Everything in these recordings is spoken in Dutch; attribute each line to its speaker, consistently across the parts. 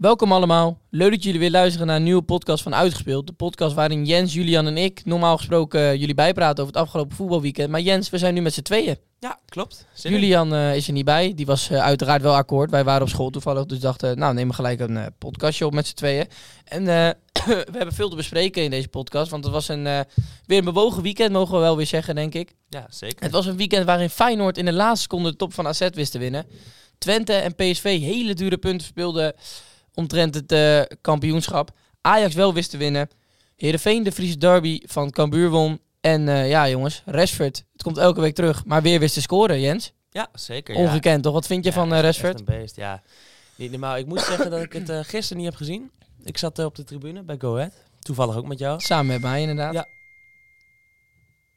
Speaker 1: Welkom allemaal. Leuk dat jullie weer luisteren naar een nieuwe podcast van Uitgespeeld. De podcast waarin Jens, Julian en ik normaal gesproken eh, jullie bijpraten over het afgelopen voetbalweekend. Maar Jens, we zijn nu met z'n tweeën.
Speaker 2: Ja, klopt. Zin.
Speaker 1: Julian eh, is er niet bij. Die was eh, uiteraard wel akkoord. Wij waren op school toevallig, dus dachten, nou nemen we gelijk een podcastje op met z'n tweeën. En we hebben veel te bespreken in deze podcast, want het was een, weer een bewogen weekend, mogen we wel weer zeggen, denk ik.
Speaker 2: Ja, zeker.
Speaker 1: Het was een weekend waarin Feyenoord in de laatste seconde de top van AZ wist te winnen. Twente en PSV hele dure punten speelden omtrent het eh, kampioenschap. Ajax wel wist te winnen. Heerenveen de Friese derby van Cambuur won. En eh, ja jongens, Rashford, het komt elke week terug, maar weer wist te scoren, Jens.
Speaker 2: Ja, zeker. ja.
Speaker 1: Ongekend toch? Wat vind je
Speaker 2: Ja,
Speaker 1: van
Speaker 2: echt
Speaker 1: Rashford?
Speaker 2: Een beest, ja. Niet normaal. Ik moet zeggen dat ik het gisteren niet heb gezien. Ik zat op de tribune bij Go Ahead. Toevallig ook met jou.
Speaker 1: Samen met mij inderdaad.
Speaker 2: Ja.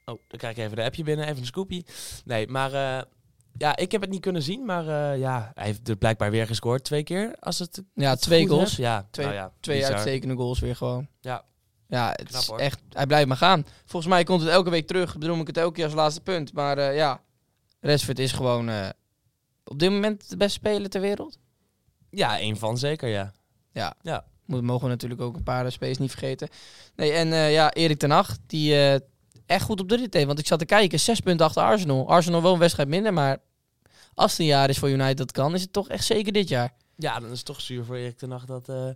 Speaker 2: Oh, dan krijg ik even de appje binnen, even een scoopie. Nee, maar ja, ik heb het niet kunnen zien. Maar eh, ja, hij heeft er blijkbaar weer gescoord twee keer. Als het
Speaker 1: Ja,
Speaker 2: het
Speaker 1: twee goals.
Speaker 2: heb. Ja,
Speaker 1: Twee-
Speaker 2: nou ja,
Speaker 1: Twee uitstekende goals weer gewoon.
Speaker 2: Ja.
Speaker 1: Ja, het
Speaker 2: Knap,
Speaker 1: is
Speaker 2: hoor.
Speaker 1: echt, hij blijft maar gaan. Volgens mij komt het elke week terug. Bedoel ik het elke keer als laatste punt. Maar eh, ja, Rashford is gewoon eh, op dit moment de beste speler ter wereld.
Speaker 2: Ja, één van zeker, ja.
Speaker 1: Ja.
Speaker 2: Ja.
Speaker 1: Mogen we natuurlijk ook een paar spelers niet vergeten. Nee, en ja, Erik ten Hag, die echt goed op de rit heeft. Want ik zat te kijken, zes punten achter Arsenal. Arsenal wel een wedstrijd minder, maar als het een jaar is voor United dat kan, is het toch echt zeker dit jaar.
Speaker 2: Ja, dan is het toch zuur voor Erik ten Hag dat eh,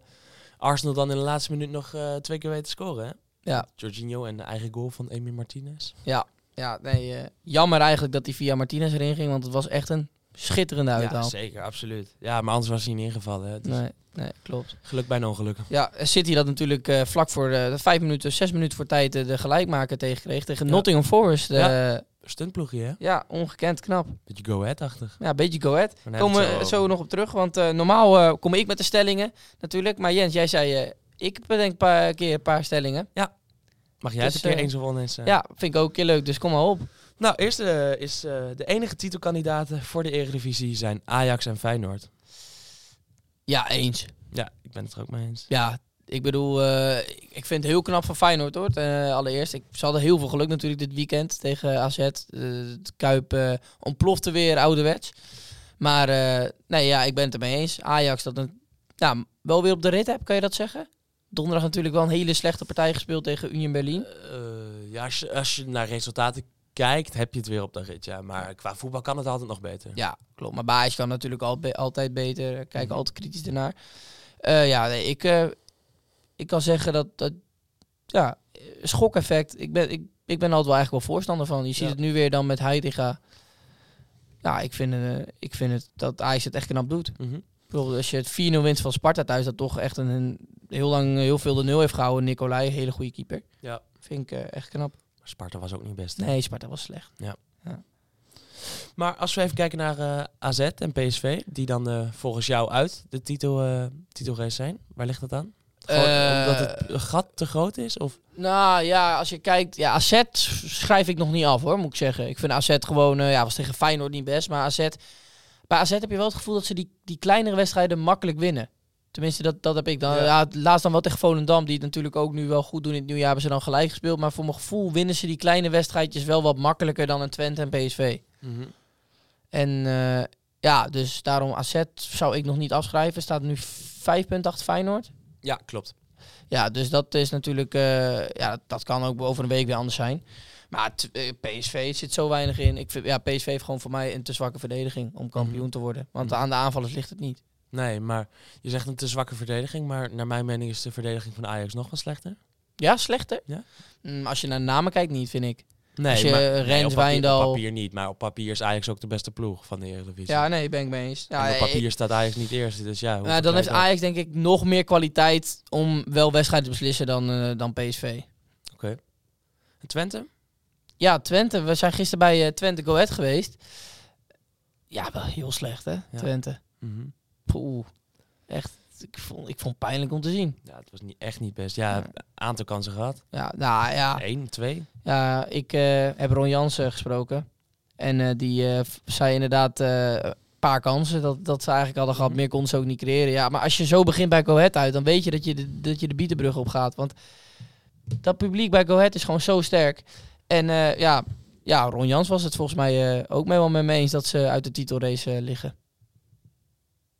Speaker 2: Arsenal dan in de laatste minuut nog eh, twee keer weet te scoren, hè?
Speaker 1: Ja.
Speaker 2: Jorginho en de eigen goal van Emi Martinez.
Speaker 1: Ja, ja nee, eh, jammer eigenlijk dat hij via Martinez erin ging, want het was echt een schitterende
Speaker 2: Ja,
Speaker 1: uithaal.
Speaker 2: zeker, absoluut. Ja, maar anders was hij niet ingevallen. Hè. Dus
Speaker 1: nee, nee, klopt.
Speaker 2: Geluk bij een ongeluk.
Speaker 1: Ja, City dat natuurlijk eh, vlak voor de vijf minuten, zes minuten voor tijd eh, de gelijkmaker tegenkreeg tegen
Speaker 2: Ja.
Speaker 1: Nottingham Forest. eh,
Speaker 2: Ja.
Speaker 1: ja.
Speaker 2: Stuntploegje, hè?
Speaker 1: ongekend knap.
Speaker 2: Beetje go-ahead-achtig.
Speaker 1: Ja, een beetje go ahead.
Speaker 2: Maar daar
Speaker 1: Komen we zo, nog op terug, want eh, normaal eh, kom ik met de stellingen natuurlijk. Maar Jens, jij zei, eh, ik bedenk een paar keer een paar stellingen.
Speaker 2: Mag jij
Speaker 1: Dus,
Speaker 2: het een keer
Speaker 1: eh,
Speaker 2: eens of oneens? eh?
Speaker 1: Ja, vind ik ook een keer leuk, dus kom maar op.
Speaker 2: Nou, eerst eh, is eh, de enige titelkandidaten voor de Eredivisie zijn Ajax en Feyenoord.
Speaker 1: Ja, eens.
Speaker 2: Ja, ik ben het er ook mee eens.
Speaker 1: Ja, ik bedoel, eh, ik vind het heel knap van Feyenoord hoor. Allereerst, ik, ze hadden heel veel geluk natuurlijk dit weekend tegen AZ. Het Kuip ontplofte weer ouderwets. Maar nee, ja, ik ben het ermee eens. Ajax dat een, ja, wel weer op de rit heb, kan je dat zeggen? Donderdag natuurlijk wel een hele slechte partij gespeeld tegen Union Berlin.
Speaker 2: Ja, als je, als je naar resultaten kijkt, heb je het weer op de rit. Ja. Maar qua voetbal kan het altijd nog beter.
Speaker 1: Ja, klopt. Maar Baas kan natuurlijk al, be- altijd beter. Kijk
Speaker 2: Mhm.
Speaker 1: altijd kritisch ernaar. Eh, ja, nee, ik, eh, ik kan zeggen dat, dat ja, schokeffect. Ik ben, ik, ik ben altijd wel eigenlijk wel voorstander van. Je ziet
Speaker 2: Ja.
Speaker 1: het nu weer dan met Heidegger. Ja, ik vind, eh, ik vind het dat Ajax het echt knap doet.
Speaker 2: Mhm.
Speaker 1: Ik bedoel, als je het 4-0 wint van Sparta thuis, dat toch echt een, een heel lang heel veel de nul heeft gehouden. Nicolai, hele goede keeper.
Speaker 2: Ja.
Speaker 1: Vind ik echt knap.
Speaker 2: Sparta was ook niet best. hè?
Speaker 1: Nee, Sparta was slecht.
Speaker 2: Maar als we even kijken naar eh, AZ en PSV, die dan eh, volgens jou uit de titel, eh titelrace zijn. Waar ligt dat aan? Gewoon
Speaker 1: Eh,
Speaker 2: omdat het gat te groot is? Of?
Speaker 1: Nou ja, als je kijkt, ja, AZ schrijf ik nog niet af hoor, moet ik zeggen. Ik vind AZ gewoon, ja, was tegen Feyenoord niet best, maar AZ, bij AZ heb je wel het gevoel dat ze die, die kleinere wedstrijden makkelijk winnen. Tenminste, dat, dat heb ik dan.
Speaker 2: Ja.
Speaker 1: Ja. laatst dan wel tegen Volendam, die het natuurlijk ook nu wel goed doen in het nieuwjaar, hebben ze dan gelijk gespeeld. Maar voor mijn gevoel winnen ze die kleine wedstrijdjes wel wat makkelijker dan een Twente en PSV. En eh, ja, dus daarom AZ zou ik nog niet afschrijven. Staat nu vijf punten achter Feyenoord.
Speaker 2: Ja, klopt.
Speaker 1: Ja, dus dat is natuurlijk, eh, ja, dat, kan ook over een week weer anders zijn. Maar eh, PSV zit zo weinig in. Ik vind, ja, PSV heeft gewoon voor mij een te zwakke verdediging om kampioen
Speaker 2: Mhm.
Speaker 1: te worden. Want
Speaker 2: Mhm.
Speaker 1: aan de aanvallers ligt het niet.
Speaker 2: Nee, maar je zegt een te zwakke verdediging. Maar naar mijn mening is de verdediging van Ajax nog wel slechter.
Speaker 1: Ja, slechter?
Speaker 2: Ja.
Speaker 1: Mm, als je naar de namen kijkt, niet, vind ik.
Speaker 2: Nee,
Speaker 1: Als je
Speaker 2: maar,
Speaker 1: Rens,
Speaker 2: nee, op, papier,
Speaker 1: Wijndal-
Speaker 2: op papier niet. Maar op papier is Ajax ook de beste ploeg van de Eredivisie.
Speaker 1: Ja, nee, ben ik mee eens. Ja,
Speaker 2: en op
Speaker 1: ik-
Speaker 2: papier staat Ajax niet eerst. Dus ja, hoe
Speaker 1: nou, dan heeft Ajax denk ik nog meer kwaliteit om wel wedstrijden te beslissen dan, eh, dan PSV.
Speaker 2: Oké. En Twente?
Speaker 1: Ja, Twente. We zijn gisteren bij eh, Twente Go Ahead geweest. Ja, wel heel slecht hè,
Speaker 2: Ja.
Speaker 1: Twente.
Speaker 2: Mhm.
Speaker 1: Poeh, echt. Ik vond, ik vond het pijnlijk om te zien.
Speaker 2: Ja, het was niet, echt niet best. Ja,
Speaker 1: Ja.
Speaker 2: een aantal kansen gehad.
Speaker 1: Ja, nou ja.
Speaker 2: Eén, twee.
Speaker 1: ja ik eh, heb Ron Jansen gesproken. En eh, die eh, zei inderdaad een paar kansen dat, dat ze eigenlijk hadden gehad.
Speaker 2: Mhm.
Speaker 1: Meer konden ze ook niet creëren. Ja, maar als je zo begint bij Go Ahead uit, dan weet je dat je de, dat je de bietenbrug op gaat. Want dat publiek bij Go Ahead is gewoon zo sterk. En ja, ja, Ron Jans was het volgens mij ook mee wel met me eens dat ze uit de titelrace liggen.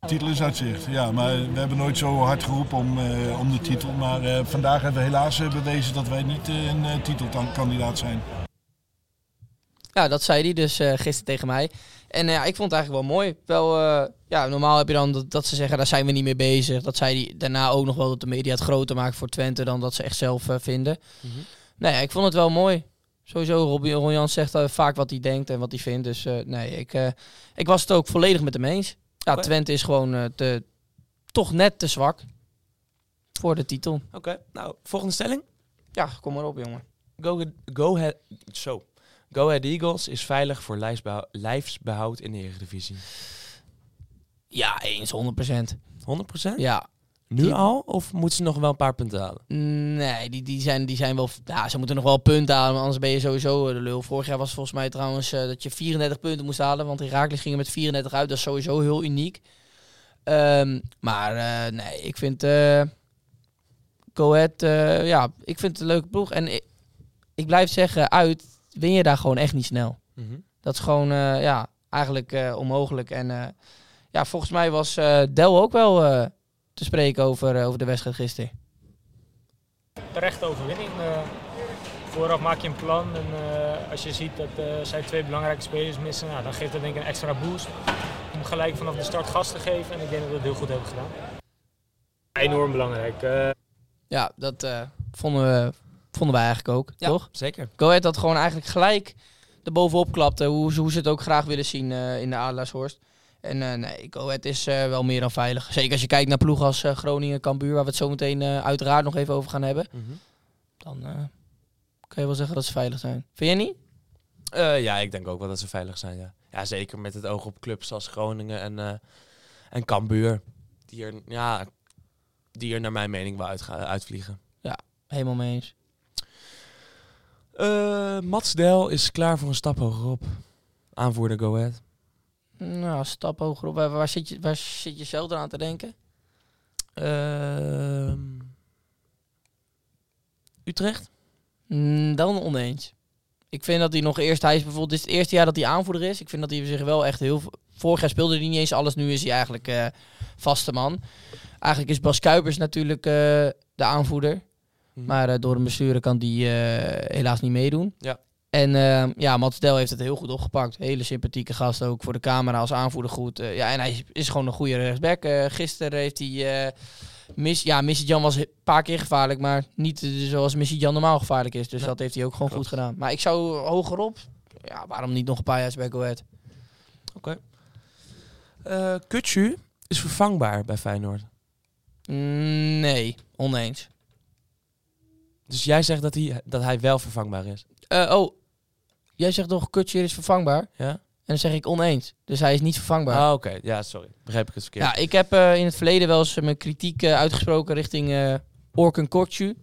Speaker 3: Titel is uitzicht. Ja, maar we hebben nooit zo hard geroepen om, eh, om de titel. Maar eh, vandaag hebben we helaas eh, bewezen dat wij niet een eh, titelkandidaat zijn.
Speaker 1: Ja, dat zei hij dus eh, gisteren tegen mij. En eh, ja, ik vond het eigenlijk wel mooi. Wel, eh, ja, normaal heb je dan dat, dat ze zeggen, daar zijn we niet mee bezig. Dat zei hij daarna ook nog wel dat de media het groter maakt voor Twente dan dat ze echt zelf vinden.
Speaker 2: Mhm.
Speaker 1: Nee, ja, ik vond het wel mooi. Sowieso, Ron Jans zegt vaak wat hij denkt en wat hij vindt. Dus eh, nee, ik, eh, ik was het ook volledig met hem eens. Ja. Twente is gewoon eh, te, toch net te zwak voor de titel.
Speaker 2: Oké, nou, volgende stelling.
Speaker 1: Ja, kom maar op, jongen.
Speaker 2: Go, go, ahead, zo. Go Ahead Eagles is veilig voor lijfsbehoud, lijfsbehoud in de Eredivisie.
Speaker 1: Ja, eens, 100%.
Speaker 2: 100%?
Speaker 1: Ja,
Speaker 2: Nu
Speaker 1: Die-
Speaker 2: al? Of moeten ze nog wel een paar punten halen?
Speaker 1: Nee, die, die, zijn, die zijn wel. Ja, ze moeten nog wel punten halen, anders ben je sowieso eh, de lul. Vorig jaar was volgens mij trouwens eh, dat je 34 punten moest halen, want Herakles ging er met 34 uit. Dat is sowieso heel uniek. Ehm, maar eh, nee, ik vind. Go Ahead, eh, ja, ik vind het een leuke ploeg. En ik, ik blijf zeggen, uit win je daar gewoon echt niet snel. Dat is gewoon, ja, eigenlijk onmogelijk. En ja, volgens mij was Del ook wel te spreken over, eh, over de wedstrijd gisteren.
Speaker 4: terechte overwinning. Eh, vooraf maak je een plan en eh, als je ziet dat eh, zij twee belangrijke spelers missen, nou, dan geeft dat denk ik een extra boost om gelijk vanaf de start gas te geven. En ik denk dat we het heel goed hebben gedaan. Enorm belangrijk. Eh,
Speaker 1: Ja, dat eh, vonden, we, vonden wij eigenlijk ook,
Speaker 2: Ja,
Speaker 1: toch?
Speaker 2: zeker.
Speaker 1: Go Ahead dat gewoon eigenlijk gelijk er bovenop klapte, hoe, ze- hoe ze het ook graag willen zien eh, in de Adelaarshorst. En eh, nee, Go Ahead is eh, wel meer dan veilig. Zeker als je kijkt naar ploegen als eh, Groningen, Cambuur, waar we het zo meteen uiteraard nog even over gaan hebben.
Speaker 2: Mhm.
Speaker 1: Dan kan je wel zeggen dat ze veilig zijn. Vind jij niet?
Speaker 2: Ja, ik denk ook wel dat ze veilig zijn, ja. Ja, zeker met het oog op clubs als Groningen en, en Cambuur. Die er, ja, die er naar mijn mening wel uitga- uitvliegen.
Speaker 1: Helemaal mee eens.
Speaker 2: Mats Del is klaar voor een stap hogerop. Aanvoerder Go Ahead.
Speaker 1: Nou, stap hoger op. Waar, waar zit je, waar zit je zelf aan te denken?
Speaker 2: Ehm, Utrecht?
Speaker 1: Mm, dan oneens. Ik vind dat hij nog eerst, hij is bijvoorbeeld, dit is het eerste jaar dat hij aanvoerder is. Ik vind dat hij zich wel echt heel. Vorig jaar speelde hij niet eens alles, nu is hij eigenlijk eh, vaste man. Eigenlijk is Bas Kuipers natuurlijk eh, de aanvoerder.
Speaker 2: Mhm.
Speaker 1: Maar eh, door de besturen kan die helaas niet meedoen.
Speaker 2: Ja.
Speaker 1: En eh, ja, Mats Del heeft het heel goed opgepakt. Hele sympathieke gast ook voor de camera als aanvoerder goed. Eh, ja, en hij is, gewoon een goede rechtsback. Eh, gisteren heeft hij... eh Miss, ja, Missy Jan was een paar keer gevaarlijk, maar niet zoals Missy Jan normaal gevaarlijk is. Dus
Speaker 2: Ja,
Speaker 1: dat heeft hij ook gewoon
Speaker 2: klopt.
Speaker 1: goed gedaan. Maar ik zou hogerop... Ja, waarom niet nog een paar jaar bij?
Speaker 2: Eh Kutsu is vervangbaar bij Feyenoord.
Speaker 1: Mm, nee, oneens.
Speaker 2: Dus jij zegt dat hij, dat hij wel vervangbaar is.
Speaker 1: Eh, oh, jij zegt toch Kutcher is vervangbaar?
Speaker 2: Ja?
Speaker 1: En dan zeg ik oneens. Dus hij is niet vervangbaar.
Speaker 2: Ah, oké. Ja, sorry. Begrijp ik het verkeerd.
Speaker 1: Ja, ik heb eh, in het verleden wel eens mijn kritiek eh, uitgesproken richting eh Orkun Kortju.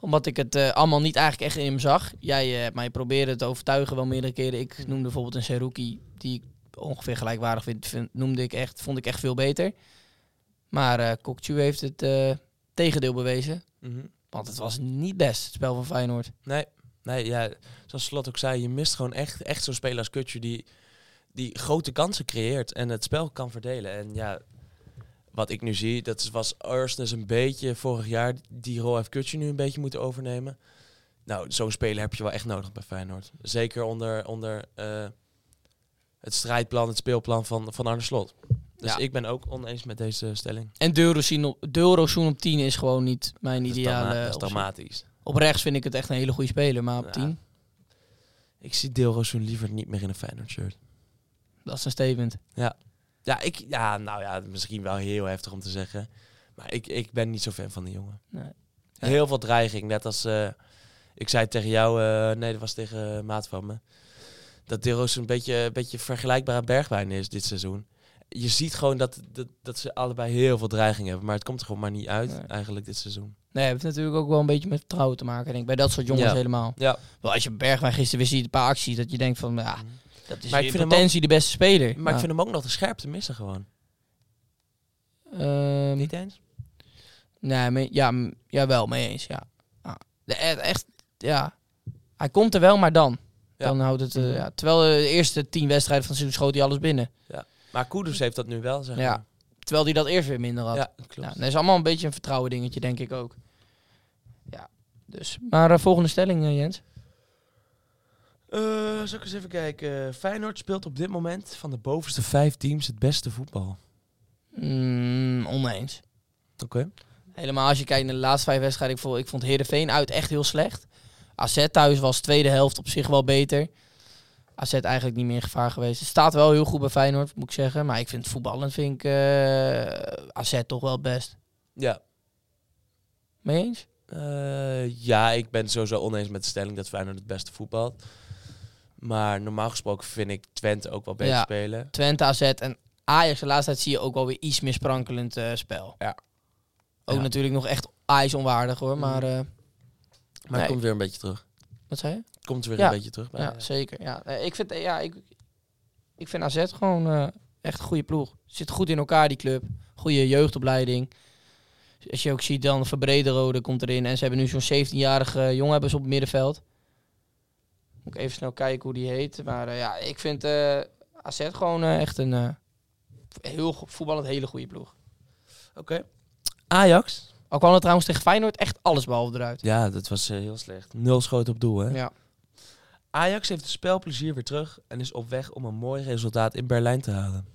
Speaker 1: Omdat ik het allemaal niet eigenlijk echt in hem zag. Jij eh mij probeerde te overtuigen wel meerdere keren. Ik noemde bijvoorbeeld een Seruki die ik ongeveer gelijkwaardig vind, vind- noemde ik echt, vond ik echt veel beter. Maar Kokchu heeft het tegendeel bewezen.
Speaker 2: Mhm.
Speaker 1: Want het was niet best, het spel van Feyenoord.
Speaker 2: Nee, nee ja, zoals Slot ook zei, je mist gewoon echt, echt zo'n speler als Kutje die, die grote kansen creëert en het spel kan verdelen. En ja, wat ik nu zie, dat was Arsenal een beetje vorig jaar, die rol heeft Kutje nu een beetje moeten overnemen. Nou, zo'n speler heb je wel echt nodig bij Feyenoord. Zeker onder, onder eh, het strijdplan, het speelplan van, van Arne Slot. Dus
Speaker 1: Ja.
Speaker 2: ik ben ook oneens met deze stelling.
Speaker 1: En Deurosien op, op 10 is gewoon niet mijn
Speaker 2: Dat is,
Speaker 1: ideale
Speaker 2: dat is dramatisch.
Speaker 1: Op rechts vind ik het echt een hele goede speler, maar op
Speaker 2: Ja.
Speaker 1: 10,
Speaker 2: Ik zie Deelrozoen liever niet meer in een Feyenoord shirt.
Speaker 1: dat is een statement.
Speaker 2: Ja, ik, ja, nou ja, misschien wel heel heftig om te zeggen. Maar ik, ik ben niet zo fan van die jongen.
Speaker 1: Nee.
Speaker 2: Heel veel dreiging. Net als, eh, ik zei tegen jou, eh, nee, dat was tegen een maat van me. Dat Deros een beetje, een beetje vergelijkbaar aan Bergwijn is dit seizoen. Je ziet gewoon dat, dat, dat ze allebei heel veel dreiging hebben. Maar het komt er gewoon maar niet uit,
Speaker 1: Nee.
Speaker 2: eigenlijk, dit seizoen.
Speaker 1: Nee, het heeft natuurlijk ook wel een beetje met vertrouwen te maken, denk ik. Bij dat soort jongens
Speaker 2: Ja.
Speaker 1: helemaal.
Speaker 2: Ja.
Speaker 1: Wel, als je Bergwijn gisteren weer ziet, een paar acties, dat je denkt van, ja, dat is
Speaker 2: Maar ik
Speaker 1: in
Speaker 2: vind
Speaker 1: potentie de beste speler.
Speaker 2: Maar ik vind hem ook nog de scherpte missen gewoon.
Speaker 1: Ehm,
Speaker 2: Niet eens?
Speaker 1: Nee, mee, ja, m- jawel, mee eens, ja. ja. De- e- echt, ja. Hij komt er wel, maar dan.
Speaker 2: Ja.
Speaker 1: Dan houdt het, eh, ja. Terwijl de eerste tien wedstrijden van seizoen schoot hij alles binnen.
Speaker 2: Maar Koeders heeft dat nu wel, zeg
Speaker 1: Ja.
Speaker 2: maar.
Speaker 1: Terwijl hij dat eerst weer minder had.
Speaker 2: Ja, klopt.
Speaker 1: Ja, dat is allemaal een beetje een vertrouwen dingetje, denk ik ook. Ja, dus. Maar eh, volgende stelling, eh, Jens.
Speaker 2: Eh, zal ik eens even kijken. Feyenoord speelt op dit moment van de bovenste vijf teams het beste voetbal.
Speaker 1: Mm, oneens.
Speaker 2: Oké.
Speaker 1: Helemaal als je kijkt naar de laatste vijf wedstrijden. Ik vond, ik vond Heerenveen uit echt heel slecht. AZ thuis was tweede helft op zich wel beter. AZ eigenlijk niet meer in gevaar geweest. Het staat wel heel goed bij Feyenoord, moet ik zeggen. Maar ik vind voetballend vind ik eh, AZ toch wel best.
Speaker 2: Ja.
Speaker 1: Mee eens?
Speaker 2: Eh, ja, ik ben sowieso oneens met de stelling dat Feyenoord het beste voetbalt. Maar normaal gesproken vind ik Twente ook wel beter
Speaker 1: Ja.
Speaker 2: spelen.
Speaker 1: Twente, AZ en Ajax de laatste tijd zie je ook wel weer iets meer sprankelend eh, spel.
Speaker 2: Ja.
Speaker 1: Ook
Speaker 2: Ja.
Speaker 1: natuurlijk nog echt Ajax onwaardig hoor. Maar eh,
Speaker 2: Maar
Speaker 1: Nee.
Speaker 2: komt weer een beetje terug.
Speaker 1: wat zei je?
Speaker 2: Komt weer
Speaker 1: Ja.
Speaker 2: een beetje terug. Bij,
Speaker 1: Ja, zeker. Ja. Eh, ik, vind, ja, ik, ik vind AZ gewoon eh, echt een goede ploeg. Zit goed in elkaar, die club. Goede jeugdopleiding. Als je ook ziet, dan Verbrederode komt erin. En ze hebben nu zo'n 17-jarige jongen hebben ze op het middenveld. Moet ik even snel kijken hoe die heet. Maar eh, ja, ik vind eh AZ gewoon echt een eh, heel voetballend hele goede ploeg.
Speaker 2: Oké. Ajax.
Speaker 1: Al kwam het trouwens tegen Feyenoord echt alles behalve eruit.
Speaker 2: Ja, dat was eh, heel slecht. Nul schoten op doel, hè?
Speaker 1: Ja.
Speaker 2: Ajax heeft het spelplezier weer terug en is op weg om een mooi resultaat in Berlijn te halen.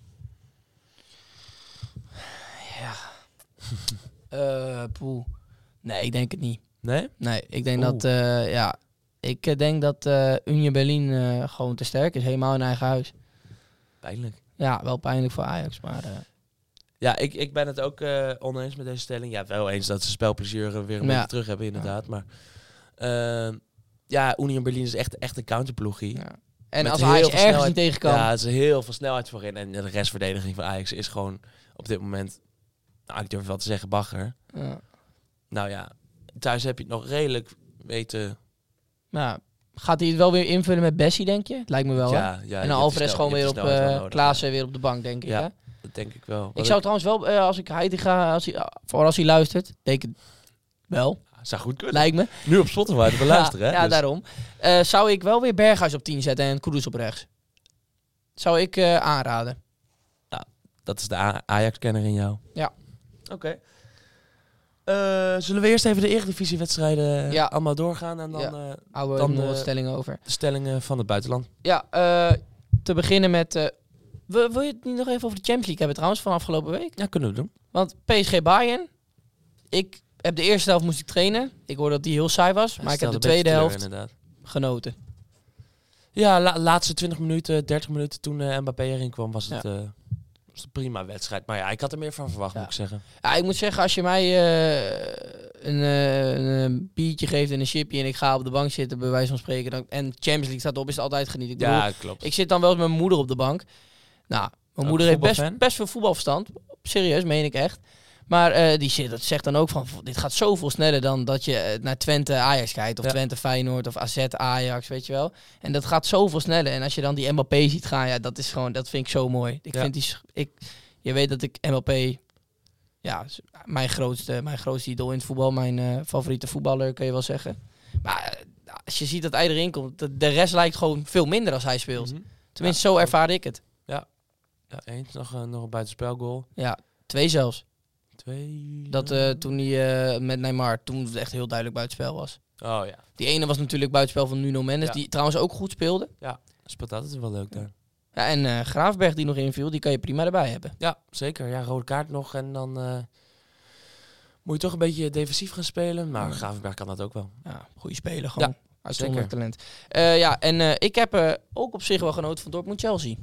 Speaker 1: Ja. Poeh. Nee, ik denk het niet.
Speaker 2: Nee?
Speaker 1: Nee, ik denk
Speaker 2: Oeh.
Speaker 1: dat, eh, ja, ik eh, denk dat eh Union Berlin gewoon te sterk is, helemaal in eigen huis.
Speaker 2: Pijnlijk.
Speaker 1: Ja, wel pijnlijk voor Ajax, maar
Speaker 2: Ja, ik, ik ben het ook oneens met deze stelling. Ja, wel eens dat ze spelplezier weer een
Speaker 1: Ja.
Speaker 2: beetje terug hebben, inderdaad. Maar ja, Union Berlin is echt, echt een counterploegie.
Speaker 1: ja. En
Speaker 2: Met
Speaker 1: als Ajax
Speaker 2: veel
Speaker 1: ergens
Speaker 2: snelheid-
Speaker 1: niet tegen kan,
Speaker 2: Ja, er is heel veel snelheid voorin. En de restverdediging van Ajax is gewoon op dit moment, nou, ik durf wel te zeggen, bagger.
Speaker 1: ja.
Speaker 2: Nou ja, thuis heb je het nog redelijk weten.
Speaker 1: Nou, gaat hij het wel weer invullen met Bessie, denk je? Lijkt me wel,
Speaker 2: ja, ja,
Speaker 1: en dan Alvarez gewoon weer op eh Klaassen weer op de bank, denk ik.
Speaker 2: Ja.
Speaker 1: Hè?
Speaker 2: Dat denk ik wel.
Speaker 1: Ik
Speaker 2: Wat
Speaker 1: zou trouwens wel, eh, als ik Heidi ga, als hij, voor als hij luistert, denk ik wel,
Speaker 2: zou goed kunnen.
Speaker 1: lijkt me.
Speaker 2: Nu op Spotify te beluisteren, hè?
Speaker 1: Ja,
Speaker 2: Dus-
Speaker 1: daarom. Eh, zou ik wel weer Berghuis op 10 zetten en Kudus op rechts? Zou ik eh, aanraden.
Speaker 2: Dat is de Ajax-kenner in jou.
Speaker 1: Ja.
Speaker 2: Oké. Eh, zullen we eerst even de Eredivisiewedstrijden
Speaker 1: Ja.
Speaker 2: allemaal doorgaan en dan
Speaker 1: Ja.
Speaker 2: eh,
Speaker 1: Houden we
Speaker 2: Dan,
Speaker 1: nog wat
Speaker 2: eh,
Speaker 1: stellingen over.
Speaker 2: de stellingen van het buitenland?
Speaker 1: Ja, eh, te beginnen met... eh, wil, wil je het niet nog even over de Champions League hebben trouwens van afgelopen week?
Speaker 2: Ja, kunnen we doen.
Speaker 1: Want PSG Bayern, ik heb de eerste helft moest ik trainen. Ik hoorde dat die heel saai was, maar ik heb de tweede helft
Speaker 2: Inderdaad.
Speaker 1: genoten.
Speaker 2: Ja, la- laatste 20 minuten, 30 minuten toen eh, Mbappé erin kwam, was het,
Speaker 1: Ja.
Speaker 2: eh, was een prima wedstrijd. Maar ja, ik had er meer van verwacht,
Speaker 1: Ja.
Speaker 2: moet ik zeggen.
Speaker 1: Ja, ik moet zeggen, als je mij eh, een, een biertje geeft en een chipje en ik ga op de bank zitten, bij wijze van spreken, dan, en Champions League staat op, is het altijd genieten. Ik bedoel,
Speaker 2: Ja, klopt.
Speaker 1: Ik zit dan wel eens met mijn moeder op de bank. Nou, mijn
Speaker 2: Ook
Speaker 1: moeder heeft best, best veel voetbalverstand. Serieus, meen ik echt. Maar eh, die zit, dat zegt dan ook van, dit gaat zoveel sneller dan dat je eh, naar Twente Ajax kijkt. Of
Speaker 2: Ja.
Speaker 1: Twente Feyenoord of AZ Ajax, weet je wel. En dat gaat zoveel sneller. En als je dan die Mbappé ziet gaan, ja, dat is gewoon, dat vind ik zo mooi. Ik
Speaker 2: Ja.
Speaker 1: vind die, ik, je weet dat ik Mbappé, ja, mijn grootste, mijn grootste idool in het voetbal. Mijn eh, favoriete voetballer, kun je wel zeggen. Maar als je ziet dat hij erin komt, de, de rest lijkt gewoon veel minder als hij speelt.
Speaker 2: Mhm.
Speaker 1: Tenminste, zo ervaar ik het.
Speaker 2: Ja, eens. Nog, een- nog een buitenspelgoal.
Speaker 1: Ja, twee zelfs.
Speaker 2: Twee.
Speaker 1: Dat eh, toen hij eh, met Neymar, toen het echt heel duidelijk buitenspel was.
Speaker 2: Oh ja,
Speaker 1: Die ene was natuurlijk buitenspel van Nuno Mendes,
Speaker 2: Ja.
Speaker 1: die trouwens ook goed speelde.
Speaker 2: speelt altijd wel leuk daar.
Speaker 1: Ja, en eh, Graafberg die nog inviel, die kan je prima erbij hebben.
Speaker 2: Ja, zeker. Ja, rode kaart nog en dan eh, moet je toch een beetje defensief gaan spelen. Maar
Speaker 1: Ja.
Speaker 2: Gravenberg kan dat ook wel.
Speaker 1: Ja, goede speler gewoon. Uitzonderlijk
Speaker 2: zeker.
Speaker 1: talent. Eh, ja, en eh, ik heb eh, ook op zich wel genoten van Dortmund-Chelsea.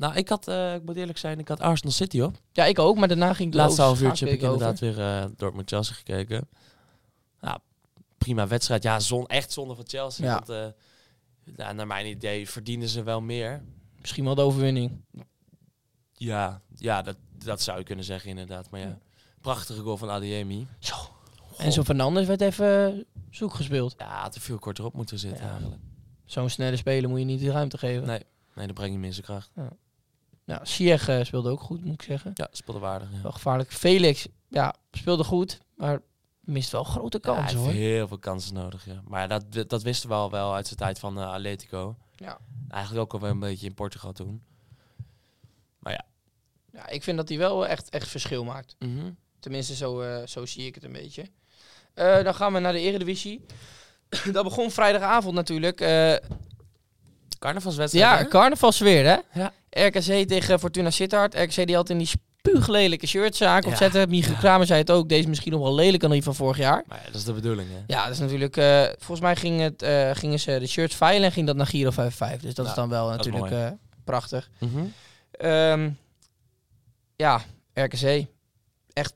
Speaker 2: Nou, ik had, eh, ik moet eerlijk zijn, ik had Arsenal City op.
Speaker 1: Ja, ik ook, maar daarna ging ik
Speaker 2: laatste half uurtje heb ik inderdaad weer eh Dortmund-Chelsea gekeken. Ja, prima wedstrijd. Ja, zon, echt zonde van Chelsea.
Speaker 1: Ja.
Speaker 2: Want eh, ja, naar mijn idee verdienen ze wel meer.
Speaker 1: Misschien wel de overwinning.
Speaker 2: Ja, ja dat, dat zou je kunnen zeggen inderdaad. Maar ja,
Speaker 1: Ja.
Speaker 2: prachtige goal van Adiemi.
Speaker 1: Zo. En zo Fernandes werd even zoek gespeeld.
Speaker 2: Ja, had er veel korter op moeten zitten
Speaker 1: Ja.
Speaker 2: eigenlijk.
Speaker 1: Zo'n snelle speler moet je niet de ruimte geven.
Speaker 2: Nee. Nee, dan breng je zijn kracht.
Speaker 1: Nou, Ziyech eh, speelde ook goed, moet ik zeggen.
Speaker 2: Ja, speelde waardig. Ja.
Speaker 1: Wel gevaarlijk. Felix, ja, speelde goed, maar mist wel grote
Speaker 2: Ja, hij
Speaker 1: kansen
Speaker 2: heeft
Speaker 1: hoor.
Speaker 2: heel veel kansen nodig, ja. Maar dat, dat wisten we al wel uit zijn tijd van eh, Atletico.
Speaker 1: Ja.
Speaker 2: Eigenlijk ook al wel een beetje in Portugal toen. Maar ja,
Speaker 1: Ja, ik vind dat hij wel echt, echt verschil maakt.
Speaker 2: Mhm.
Speaker 1: Tenminste, zo, eh, zo zie ik het een beetje. Dan gaan we naar de Eredivisie. dat begon vrijdagavond natuurlijk.
Speaker 2: Carnavalswedstrijd.
Speaker 1: ja,
Speaker 2: hè?
Speaker 1: carnavalsfeer hè?
Speaker 2: Ja.
Speaker 1: RKC tegen Fortuna Sittard. RKC die had in die spuuglelijke shirts aan
Speaker 2: Ja,
Speaker 1: opzetten. Michiel
Speaker 2: ja.
Speaker 1: Kramer zei het ook. Deze is misschien nog wel lelijker dan die van vorig jaar.
Speaker 2: Maar ja, dat is de bedoeling, hè?
Speaker 1: Ja, dat is natuurlijk... eh, volgens mij ging het, eh, gingen ze de shirts veilen en ging dat naar Giro 55. Dus dat is
Speaker 2: Nou,
Speaker 1: dan wel natuurlijk eh, prachtig.
Speaker 2: Mhm.
Speaker 1: Ehm, ja, RKC. Echt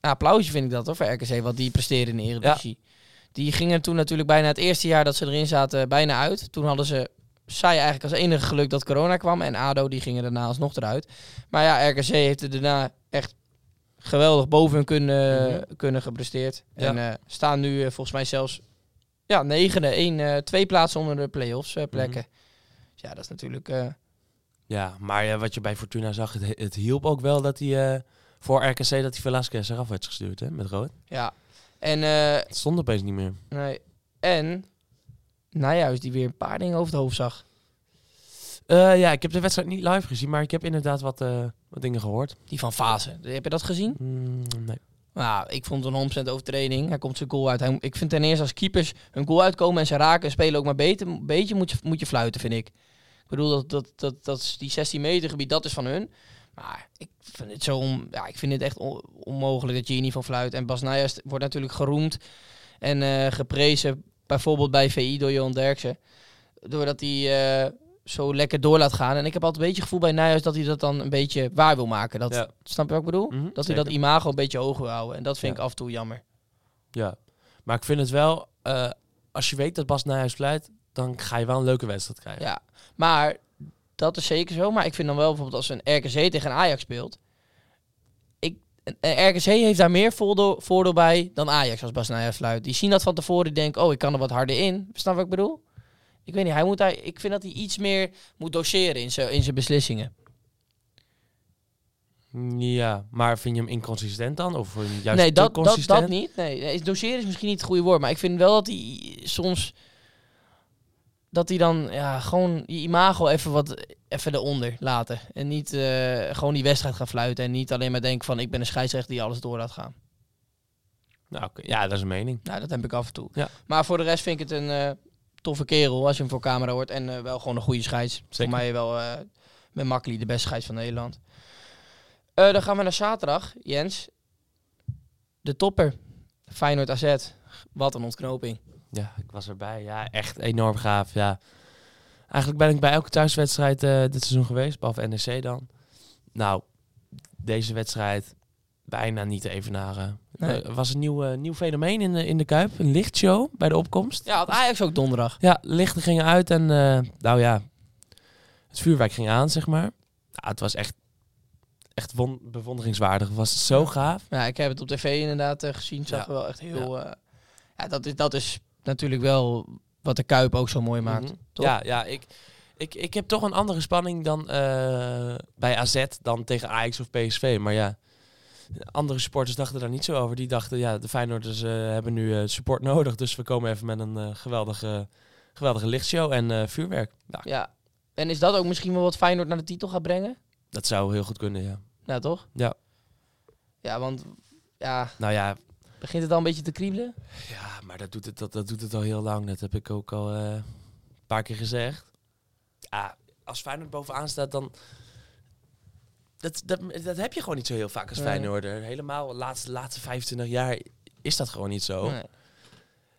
Speaker 1: applausje vind ik dat hoor, voor RKC, wat die presteren in de Eredivisie. Die gingen toen natuurlijk bijna het eerste jaar dat ze erin zaten bijna uit. Toen hadden ze, zij eigenlijk als enige geluk dat corona kwam. En ADO die gingen daarna alsnog eruit. Maar ja, RKC heeft er daarna echt geweldig boven hun kunnen,
Speaker 2: Mhm.
Speaker 1: kunnen gepresteerd.
Speaker 2: Ja.
Speaker 1: En eh, staan nu eh, volgens mij zelfs ja, negende, één, eh, twee plaatsen onder de play-offs plekken. Dus ja, dat is natuurlijk...
Speaker 2: Ja, maar wat je bij Fortuna zag, het, het hielp ook wel dat hij voor RKC dat hij Velasquez eraf werd gestuurd, hè, met rood.
Speaker 1: Ja, en, eh,
Speaker 2: Het stond opeens niet meer.
Speaker 1: nee. en Nijhuis die weer een paar dingen over het hoofd zag.
Speaker 2: Eh, ja, ik heb de wedstrijd niet live gezien, maar ik heb inderdaad wat, eh, wat dingen gehoord.
Speaker 1: Die van Fase. Heb je dat gezien?
Speaker 2: Mm, nee.
Speaker 1: Nou, ik vond het een 100% overtreding. Hij komt zijn goal uit. Hij, ik vind ten eerste als keepers een goal uitkomen en ze raken en spelen ook maar beter, een beetje moet je, moet je fluiten, vind ik. Ik bedoel, dat, dat, dat, dat is die 16 meter gebied, dat is van hun. Maar ik vind het, zo on- ja, ik vind het echt on- onmogelijk dat je hier niet van fluit. En Bas Nijhuis wordt natuurlijk geroemd en eh, geprezen, bijvoorbeeld bij VI door Johan Derksen. Doordat hij eh, zo lekker door laat gaan. En ik heb altijd een beetje het gevoel bij Nijhuis dat hij dat dan een beetje waar wil maken. Dat,
Speaker 2: Ja.
Speaker 1: Snap je wat ik bedoel?
Speaker 2: Mhm,
Speaker 1: dat hij dat imago een beetje hoog wil houden. En dat vind
Speaker 2: Ja.
Speaker 1: ik af en toe jammer.
Speaker 2: Ja, maar ik vind het wel, eh, als je weet dat Bas Nijhuis fluit, dan ga je wel een leuke wedstrijd krijgen.
Speaker 1: Ja, maar dat is zeker zo. Maar ik vind dan wel bijvoorbeeld als een RKC tegen een Ajax speelt. Ik, een RKC heeft daar meer voordeel, voordeel bij dan Ajax als Bas Nijhuis fluit. Die zien dat van tevoren. Die denken, oh, ik kan er wat harder in. Snap wat ik bedoel? Ik weet niet, hij moet daar, ik vind dat hij iets meer moet doseren in zijn in zijn beslissingen.
Speaker 2: Ja, maar vind je hem inconsistent dan? Of juist
Speaker 1: nee, dat, dat,
Speaker 2: consistent?
Speaker 1: dat niet. Nee, nee, doseren is misschien niet het goede woord. Maar ik vind wel dat hij soms... Dat hij dan ja, gewoon je imago even wat even eronder laten. En niet eh, gewoon die wedstrijd gaan fluiten. En niet alleen maar denken van ik ben een scheidsrechter die alles door laat gaan.
Speaker 2: Nou. Ja, dat is een mening.
Speaker 1: Nou, dat heb ik af en toe.
Speaker 2: Ja.
Speaker 1: Maar voor de rest vind ik het een eh, toffe kerel als je hem voor camera hoort. En eh, wel gewoon een goede scheids.
Speaker 2: Zeker.
Speaker 1: Voor mij wel met Makkeli de beste scheids van Nederland. Eh, dan gaan we naar zaterdag, Jens. De topper. Feyenoord AZ. Wat een ontknoping.
Speaker 2: Ja, ik was erbij. Ja, echt enorm gaaf. Ja. Eigenlijk ben ik bij elke thuiswedstrijd eh, dit seizoen geweest, behalve NEC dan. Nou, deze wedstrijd bijna niet te evenaren.
Speaker 1: Nee.
Speaker 2: Er was een nieuw, eh, nieuw fenomeen in de, in de Kuip. Een lichtshow bij de opkomst.
Speaker 1: Ja, had Ajax ook donderdag.
Speaker 2: Ja, lichten gingen uit en eh, nou ja, het vuurwerk ging aan, zeg maar. Het was echt, echt won- bewonderingswaardig. Het was zo gaaf.
Speaker 1: Ja, ik heb het op tv inderdaad eh, gezien. Zag
Speaker 2: Ja.
Speaker 1: wel echt heel... Ja, ja dat, is, dat is natuurlijk wel wat de Kuip ook zo mooi maakt.
Speaker 2: Mhm.
Speaker 1: toch?
Speaker 2: Ja, ja ik, ik, ik heb toch een andere spanning dan eh, bij AZ dan tegen Ajax of PSV. Maar ja, andere supporters dachten daar niet zo over. Die dachten, ja, de Feyenoorders eh, hebben nu eh, support nodig. Dus we komen even met een eh, geweldige, geweldige lichtshow en eh, vuurwerk. Nou,
Speaker 1: Ja. En is dat ook misschien wel wat Feyenoord naar de titel gaat brengen?
Speaker 2: dat zou heel goed kunnen, ja.
Speaker 1: Nou, toch?
Speaker 2: Ja.
Speaker 1: Ja, want... Ja,
Speaker 2: Nou ja,
Speaker 1: begint het al een beetje te kriebelen?
Speaker 2: Ja, maar dat doet het, dat, dat doet het al heel lang. Dat heb ik ook al eh, een paar keer gezegd. Ja, als Feyenoord bovenaan staat, dan... Dat, dat, dat heb je gewoon niet zo heel vaak als
Speaker 1: Nee.
Speaker 2: Feyenoorder. Helemaal de laatste, laatste 25 jaar is dat gewoon niet zo.
Speaker 1: Nee.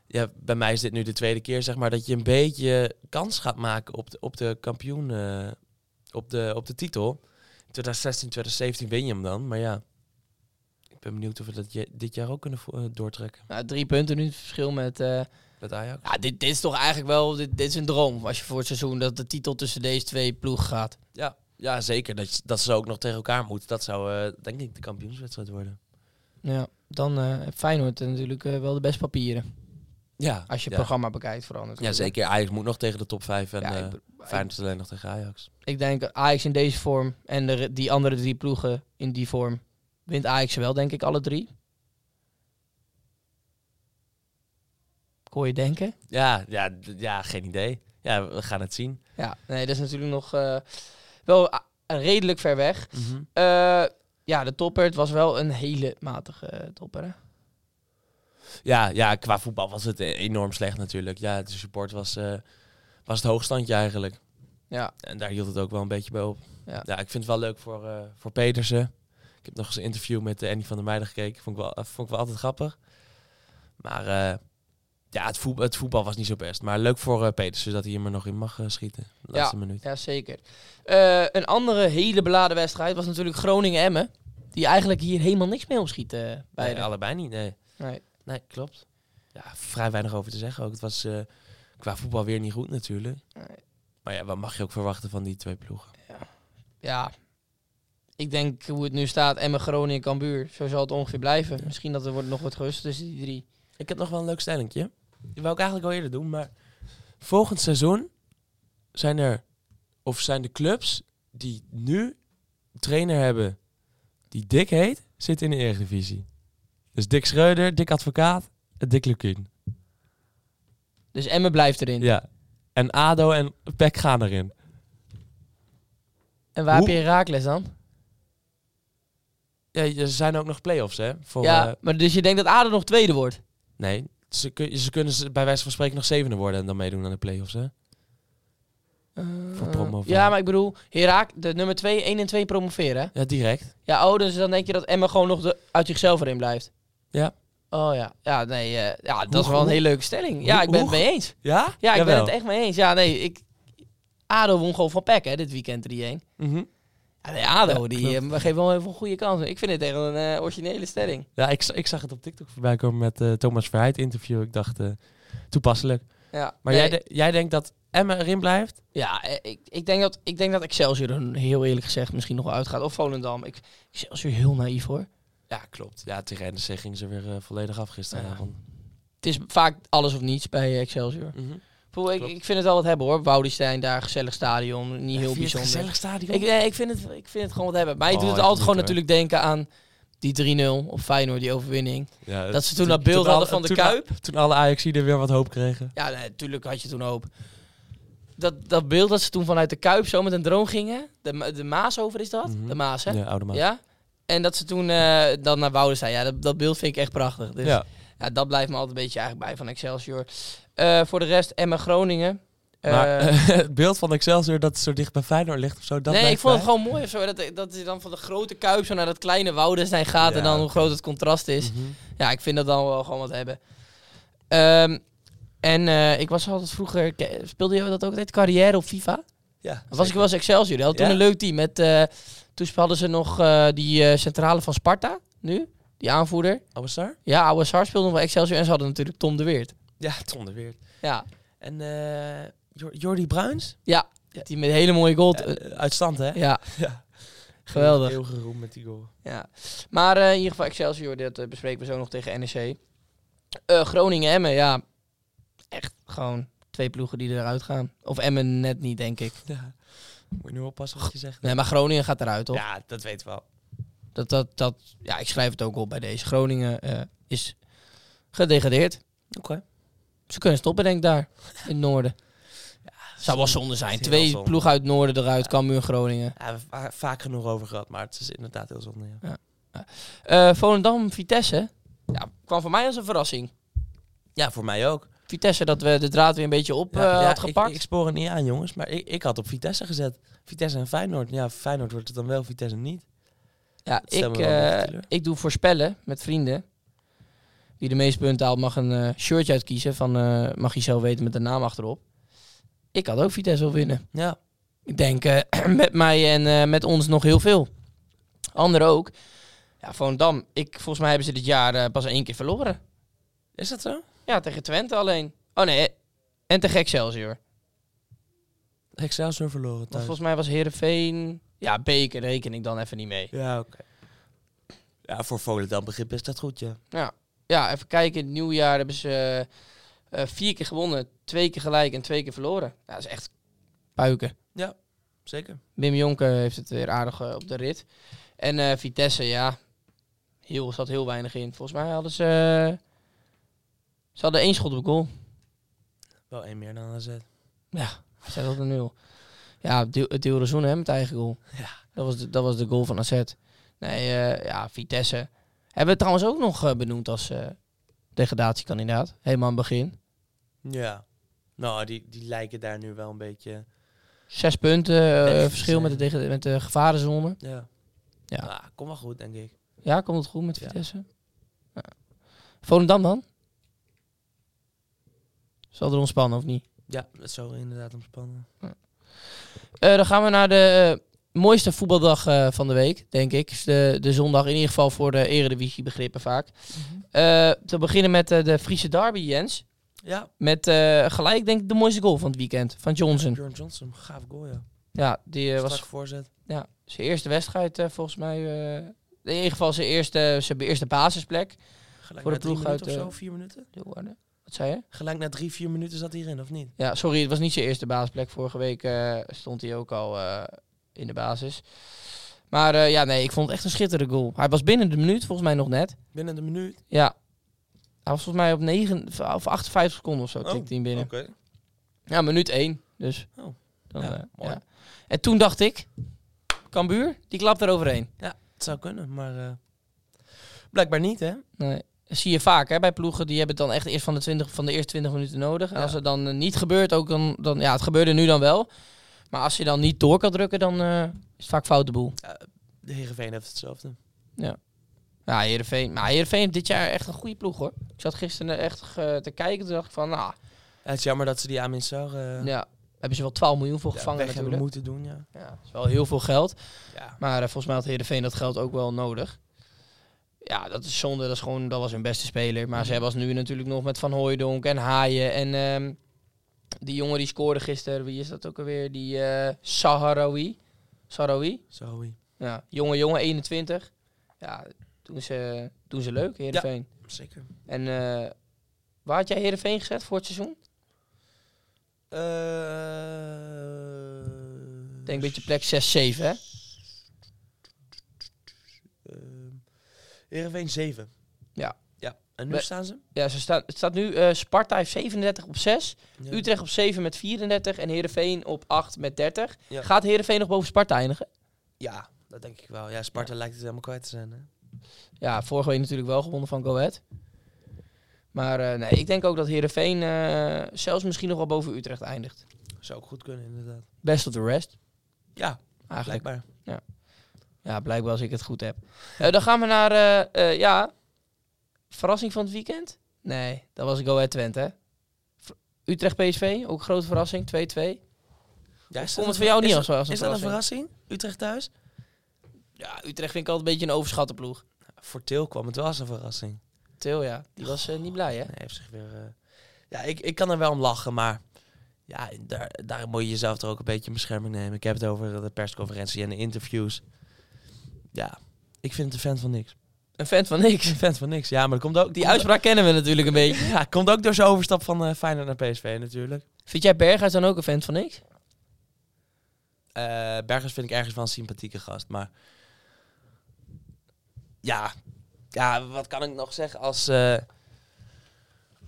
Speaker 2: Ja, bij mij is dit nu de tweede keer, zeg maar, dat je een beetje kans gaat maken op de, op de kampioen, eh, op, de, op de titel. In 2016, 2017 win je hem dan, maar ja. Ik ben benieuwd of we dat je, dit jaar ook kunnen eh, doortrekken
Speaker 1: Nou, drie punten nu het verschil met... eh,
Speaker 2: met Ajax.
Speaker 1: ja, dit, dit is toch eigenlijk wel... Dit, dit is een droom als je voor het seizoen dat de titel tussen deze twee ploegen gaat.
Speaker 2: Ja, ja zeker. Dat, dat ze ook nog tegen elkaar moeten. Dat zou, eh, denk ik, de kampioenswedstrijd worden.
Speaker 1: Ja, dan heeft Feyenoord natuurlijk wel de beste papieren.
Speaker 2: Ja,
Speaker 1: Als je het
Speaker 2: ja.
Speaker 1: programma bekijkt vooral
Speaker 2: Ja, zeker. Ajax moet nog tegen de top 5 en
Speaker 1: Ja, ik
Speaker 2: Feyenoord alleen nog tegen Ajax.
Speaker 1: Ik denk Ajax in deze vorm en de, die andere drie ploegen in die vorm wint Ajax wel, denk ik, alle drie. Hoor je denken.
Speaker 2: Ja, ja, ja, geen idee. Ja, we gaan het zien.
Speaker 1: Ja, nee, dat is natuurlijk nog eh, wel. ah, redelijk ver weg.
Speaker 2: Mhm.
Speaker 1: Eh, ja, de topper, het was wel een hele matige eh, topper. Hè?
Speaker 2: Ja, ja, qua voetbal was het e- enorm slecht natuurlijk. Ja, de support was, was het hoogstandje eigenlijk.
Speaker 1: Ja.
Speaker 2: En daar hield het ook wel een beetje bij op.
Speaker 1: Ja.
Speaker 2: Ja, ik vind het wel leuk voor, voor Petersen. Ik heb nog eens een interview met eh, Annie van der Meijden gekeken. Vond ik wel, eh, vond ik wel altijd grappig. Maar eh, ja, het voetbal, het voetbal was niet zo best. Maar leuk voor Petersen dat hij hem er nog in mag schieten. De laatste minuut.
Speaker 1: Ja, zeker. Een andere hele beladen wedstrijd was natuurlijk Groningen-Emmen. Die eigenlijk hier helemaal niks mee opschieten. Uh, bij
Speaker 2: Nee, allebei niet, nee.
Speaker 1: nee.
Speaker 2: Nee, klopt. Ja, vrij weinig over te zeggen ook. Het was qua voetbal weer niet goed natuurlijk.
Speaker 1: Nee.
Speaker 2: Maar ja, wat mag je ook verwachten van die twee ploegen?
Speaker 1: Ja, ik denk hoe het nu staat, Emmen, Groningen, Cambuur. Zo zal het ongeveer blijven. Misschien dat er wordt nog wat gerust tussen die drie.
Speaker 2: Ik heb nog wel een leuk stellingje. Die wou ik eigenlijk al eerder doen, maar volgend seizoen zijn er, of zijn de clubs die nu trainer hebben die Dick heet, zitten in de Eredivisie. Dus Dick Schreuder, Dick Advocaat en Dick Lukien.
Speaker 1: Dus Emmen blijft erin.
Speaker 2: Ja. En ADO en PEC gaan erin.
Speaker 1: En waar
Speaker 2: Hoe-
Speaker 1: heb je Herakles dan?
Speaker 2: Ja, er zijn ook nog play-offs, hè? Voor,
Speaker 1: ja,
Speaker 2: eh,
Speaker 1: maar dus je denkt dat ADO nog tweede wordt?
Speaker 2: nee, ze, ze kunnen ze bij wijze van spreken nog zevende worden en dan meedoen aan de play-offs, hè? Voor
Speaker 1: Eh,
Speaker 2: promo van-
Speaker 1: ja, maar ik bedoel, Herak, de nummer 2, 1 en 2 promoveren. hè?
Speaker 2: Ja, direct.
Speaker 1: Ja, oh, dus dan denk je dat Emmen gewoon nog de, uit zichzelf erin blijft.
Speaker 2: Ja.
Speaker 1: Oh ja, ja, nee, eh, ja, dat is wel een hele leuke stelling. Ja, ik ben het mee eens.
Speaker 2: Ja?
Speaker 1: Ja, ik ben het echt mee eens. Ja, nee, ik... ADO won gewoon van PEC, hè, dit weekend 3-1.
Speaker 2: Mhm.
Speaker 1: Ja, nee, ADO,
Speaker 2: Ja,
Speaker 1: die
Speaker 2: klopt.
Speaker 1: eh, geeft wel even goede kansen. Ik vind het echt een eh, originele stelling.
Speaker 2: Ja, ik, ik zag het op TikTok voorbij komen met eh, Thomas Verheid interview. Ik dacht, toepasselijk.
Speaker 1: Ja,
Speaker 2: Maar
Speaker 1: nee,
Speaker 2: jij, de- jij denkt dat Emma erin blijft?
Speaker 1: Ja, ik, ik, denk dat, ik denk dat Excelsior er heel eerlijk gezegd misschien nog uitgaat. Of Volendam. Ik, Excelsior heel naïef hoor.
Speaker 2: Ja, klopt. Ja, tegen NEC gingen ze weer volledig af gisteravond.
Speaker 1: Het is vaak alles of niets bij Excelsior.
Speaker 2: Mhm.
Speaker 1: Ik, ik vind het wel wat hebben hoor. Woudestein daar, gezellig stadion. Niet heel bijzonder.
Speaker 2: gezellig stadion?
Speaker 1: Ik, nee, ik, vind het, ik vind het gewoon wat hebben. Mij
Speaker 2: Oh,
Speaker 1: doet het altijd gewoon
Speaker 2: hoor.
Speaker 1: natuurlijk denken aan die 3-0 op Feyenoord, die overwinning.
Speaker 2: ja,
Speaker 1: Dat ze toen dat beeld hadden van de
Speaker 2: toen,
Speaker 1: Kuip.
Speaker 2: Toen alle Ajaxiden weer wat hoop kregen.
Speaker 1: Ja, nee, natuurlijk had je toen hoop. Dat, dat beeld dat ze toen vanuit de Kuip zo met een drone gingen. De, de Maas over is dat?
Speaker 2: Mhm.
Speaker 1: De Maas, hè?
Speaker 2: Ja, oude man.
Speaker 1: Ja. En dat ze toen eh, dan naar Wouden. Ja, dat, dat beeld vind ik echt prachtig. Dus ja.
Speaker 2: Ja.
Speaker 1: dat blijft me altijd een beetje eigenlijk bij van Excelsior. Eh, voor de rest Emma Groningen. Eh,
Speaker 2: Maar het beeld van Excelsior dat zo dicht bij Feyenoord ligt of zo, dat
Speaker 1: nee, ik vond het
Speaker 2: bij?
Speaker 1: gewoon mooi of zo. Dat, dat je dan van de grote Kuip zo naar dat kleine Woudenstein gaat.
Speaker 2: Ja,
Speaker 1: en dan hoe groot het contrast is.
Speaker 2: Mhm.
Speaker 1: Ja, ik vind dat dan wel gewoon wat hebben. Ehm, en eh, ik was altijd vroeger... Speelde je dat ook altijd? Carrière op FIFA?
Speaker 2: Ja,
Speaker 1: Dan was ik wel eens Excelsior. Die hadden toen een leuk team. Met, eh, toen hadden ze nog eh, die eh, centrale van Sparta, nu. Die aanvoerder.
Speaker 2: Star?
Speaker 1: Ja, oude Sar speelde nog wel Excelsior. En ze hadden natuurlijk Tom de Weert.
Speaker 2: Ja, Ton de Weert.
Speaker 1: Ja,
Speaker 2: En Jor- Jordi Bruins?
Speaker 1: ja. die met hele mooie goal.
Speaker 2: Ja, eh, uitstand, hè?
Speaker 1: ja,
Speaker 2: Ja.
Speaker 1: geweldig.
Speaker 2: Heel geroemd met die goal.
Speaker 1: Ja. Maar eh, in ieder geval Excelsior, dat bespreken we zo nog tegen NEC. Eh, Groningen-Emmen, ja. Echt gewoon twee ploegen die eruit gaan. Of Emmen net niet, denk ik.
Speaker 2: Ja. Moet je nu oppassen wat je zegt.
Speaker 1: Nee, maar Groningen gaat eruit, toch?
Speaker 2: Ja, dat weten we wel.
Speaker 1: Dat, dat, dat, ja, ik schrijf het ook op bij deze. Groningen eh, is gedegradeerd.
Speaker 2: Oké.
Speaker 1: Ze kunnen stoppen, denk ik, daar. In het noorden. Zou wel zonde zijn. Twee
Speaker 2: zonde.
Speaker 1: ploegen uit het noorden eruit, Cambuur en Groningen.
Speaker 2: Ja, we hebben vaak genoeg over gehad, maar het is inderdaad heel zonde. Ja.
Speaker 1: Eh Volendam, Vitesse. Ja, kwam voor mij als een verrassing.
Speaker 2: ja, voor mij ook.
Speaker 1: Vitesse dat we de draad weer een beetje op
Speaker 2: Ja,
Speaker 1: eh,
Speaker 2: ja,
Speaker 1: had
Speaker 2: ik-
Speaker 1: gepakt.
Speaker 2: Ik, spoor het niet aan, jongens, maar ik, ik had op Vitesse gezet. Vitesse en Feyenoord. Ja, Feyenoord wordt het dan wel, Vitesse niet.
Speaker 1: Ja, ik, eh, ik doe voorspellen met vrienden. Wie de meeste punten haalt mag een eh, shirtje uitkiezen. Van, eh, mag je zelf weten met de naam achterop. Ik had ook Vitesse wil winnen.
Speaker 2: Ja.
Speaker 1: Ik denk met mij en met ons nog heel veel. Anderen ook. Ja, Volendam. Ik, volgens mij hebben ze dit jaar pas één keer verloren.
Speaker 2: Is dat zo?
Speaker 1: Ja, tegen Twente alleen. Oh nee, en tegen Excelsior.
Speaker 2: Excelsior verloren thuis.
Speaker 1: volgens mij was Heerenveen... Ja, beker reken ik dan even niet mee.
Speaker 2: Ja, oké. Ja, voor Volendam begrip is dat goed, ja.
Speaker 1: Ja, even kijken. In het nieuwjaar hebben ze eh, eh, vier keer gewonnen. Twee keer gelijk en twee keer verloren. Ja, dat is echt puiken.
Speaker 2: Zeker.
Speaker 1: Wim Jonke heeft het weer aardig eh, op de rit. En Vitesse, ja, heel, zat heel weinig in. Volgens mij hadden ze... ze hadden één schot op goal.
Speaker 2: Wel één meer dan AZ.
Speaker 1: Ja, staat op de nul. Ja, het Deelrazon hè, met eigen goal.
Speaker 2: Ja.
Speaker 1: Dat was de, dat was de goal van AZ. Nee, eh, ja, Vitesse. Hebben we trouwens ook nog eh, benoemd als eh, degradatiekandidaat. Helemaal aan het begin.
Speaker 2: Ja. Nou, die, die lijken daar nu wel een beetje...
Speaker 1: Zes punten verschil met de, met de gevarenzone.
Speaker 2: Ja.
Speaker 1: Ja.
Speaker 2: Ah, kom wel goed, denk ik.
Speaker 1: Ja, komt het goed met
Speaker 2: Ja.
Speaker 1: Vitesse? Ja. Volendam dan? Zal er ontspannen of niet?
Speaker 2: Ja, dat zou inderdaad ontspannen.
Speaker 1: Eh, dan gaan we naar de eh, mooiste voetbaldag eh, van de week, denk ik. Is de, de zondag, in ieder geval voor de eredivisie begrippen vaak. Eh, te beginnen met de Friese derby, Jens.
Speaker 2: Ja.
Speaker 1: Met gelijk, denk ik, de mooiste goal van het weekend. Van Johnson.
Speaker 2: Bjorn Johnson, gaaf goal, ja.
Speaker 1: Ja, die was
Speaker 2: Strak voorzet.
Speaker 1: ja, zijn eerste wedstrijd volgens mij. in ieder geval zijn eerste, zijn eerste basisplek.
Speaker 2: Gelijk
Speaker 1: Voor de ploeg uit,
Speaker 2: of zo, vier minuten?
Speaker 1: Leeuwarden. Wat zei je?
Speaker 2: Gelijk na drie, vier minuten zat hij erin, of niet?
Speaker 1: Ja, sorry, het was niet zijn eerste basisplek. Vorige week eh, stond hij ook al eh, in de basis. Maar eh, ja, nee, ik vond het echt een schitterende goal. Hij was binnen de minuut, volgens mij nog net.
Speaker 2: Binnen de minuut.
Speaker 1: Ja. Hij was volgens mij op 9 of 58 seconden of zo, tikte hij binnen.
Speaker 2: Oké.
Speaker 1: Ja, minuut 1. Dus.
Speaker 2: Oh.
Speaker 1: Dan,
Speaker 2: Ja, mooi.
Speaker 1: ja. En toen dacht ik, Cambuur, die klapt er overheen.
Speaker 2: Het zou kunnen, maar blijkbaar niet, hè?
Speaker 1: Nee. Zie je vaak hè, bij ploegen, die hebben het dan echt eerst van de, 20, van de eerste 20 minuten nodig. En
Speaker 2: Ja.
Speaker 1: als het dan eh, niet gebeurt, ook dan, dan, ja, het gebeurde nu dan wel. Maar als je dan niet door kan drukken, dan eh, is het vaak fout de boel.
Speaker 2: De Heerenveen heeft hetzelfde.
Speaker 1: Ja, Heerenveen. Maar Heerenveen heeft dit jaar echt een goede ploeg hoor. Ik zat gisteren echt eh, te kijken, toen dacht ik van, nou,
Speaker 2: Ja, het is jammer dat ze die Sar uh,
Speaker 1: ja, hebben ze wel 12 miljoen voor gevangen
Speaker 2: weg hebben
Speaker 1: natuurlijk.
Speaker 2: moeten doen, ja.
Speaker 1: Ja, dat is wel heel veel geld.
Speaker 2: Ja,
Speaker 1: Maar volgens mij had Heerenveen dat geld ook wel nodig. Ja, dat is zonde. Dat, is gewoon, dat was hun beste speler. Maar ze hebben als nu natuurlijk nog met Van Hooijdonk en Haaien. En ehm, die jongen die scoorde gisteren. Wie is dat ook alweer? Die eh Saharawi. Saharawi?
Speaker 2: sorry.
Speaker 1: Ja, jonge jongen, 21. Ja, doen ze, doen ze leuk, Heerenveen.
Speaker 2: Zeker.
Speaker 1: En eh, waar had jij Heerenveen gezet voor het seizoen? Ik denk een beetje plek 6, 7, hè?
Speaker 2: Heerenveen 7.
Speaker 1: Ja.
Speaker 2: Ja. En nu
Speaker 1: We-
Speaker 2: staan ze?
Speaker 1: Ja, ze staan, het staat nu eh, Sparta heeft 37 op 6.
Speaker 2: Ja.
Speaker 1: Utrecht op 7 met 34 en Heerenveen op 8 met 30.
Speaker 2: Ja.
Speaker 1: Gaat Heerenveen nog boven Sparta eindigen?
Speaker 2: Ja, dat denk ik wel. Ja, Sparta lijkt het helemaal kwijt te zijn, hè?
Speaker 1: Ja, vorige week natuurlijk wel gewonnen van Go Ahead. Maar eh, nee, ik denk ook dat Heerenveen eh zelfs misschien nog wel boven Utrecht eindigt.
Speaker 2: Zou ook goed kunnen, inderdaad.
Speaker 1: Best of the rest.
Speaker 2: Ja,
Speaker 1: Eigenlijk.
Speaker 2: blijkbaar.
Speaker 1: Ja, blijkbaar als ik het goed heb. Eh, dan gaan we naar, eh, eh, ja, verrassing van het weekend? Nee, dat was Go Ahead Twente, Utrecht PSV, ook een grote verrassing, 2-2.
Speaker 2: Ja,
Speaker 1: Vond het voor jou niet
Speaker 2: is
Speaker 1: als, als een
Speaker 2: Is dat een
Speaker 1: verrassing?
Speaker 2: Utrecht thuis?
Speaker 1: Ja, Utrecht vind ik altijd een beetje een overschatte ploeg.
Speaker 2: Voor Til kwam het wel als een verrassing.
Speaker 1: Til, ja, die was niet blij, hè?
Speaker 2: Nee, hij heeft zich weer... Ja, ik, ik kan er wel om lachen, maar... Ja, daar, daar moet je jezelf er ook een beetje in bescherming nemen. Ik heb het over de persconferentie en de interviews. Ja, ik vind het een fan van niks.
Speaker 1: Een fan van niks.
Speaker 2: Een fan van niks. Ja, maar dat komt ook...
Speaker 1: Die uitspraak kennen we natuurlijk een beetje.
Speaker 2: Ja, komt ook door zijn overstap van eh Feyenoord naar PSV natuurlijk.
Speaker 1: Vind jij Berghuis dan ook een fan van niks?
Speaker 2: Eh Bergers vind ik ergens wel een sympathieke gast, maar... Ja, ja wat kan ik nog zeggen als... eh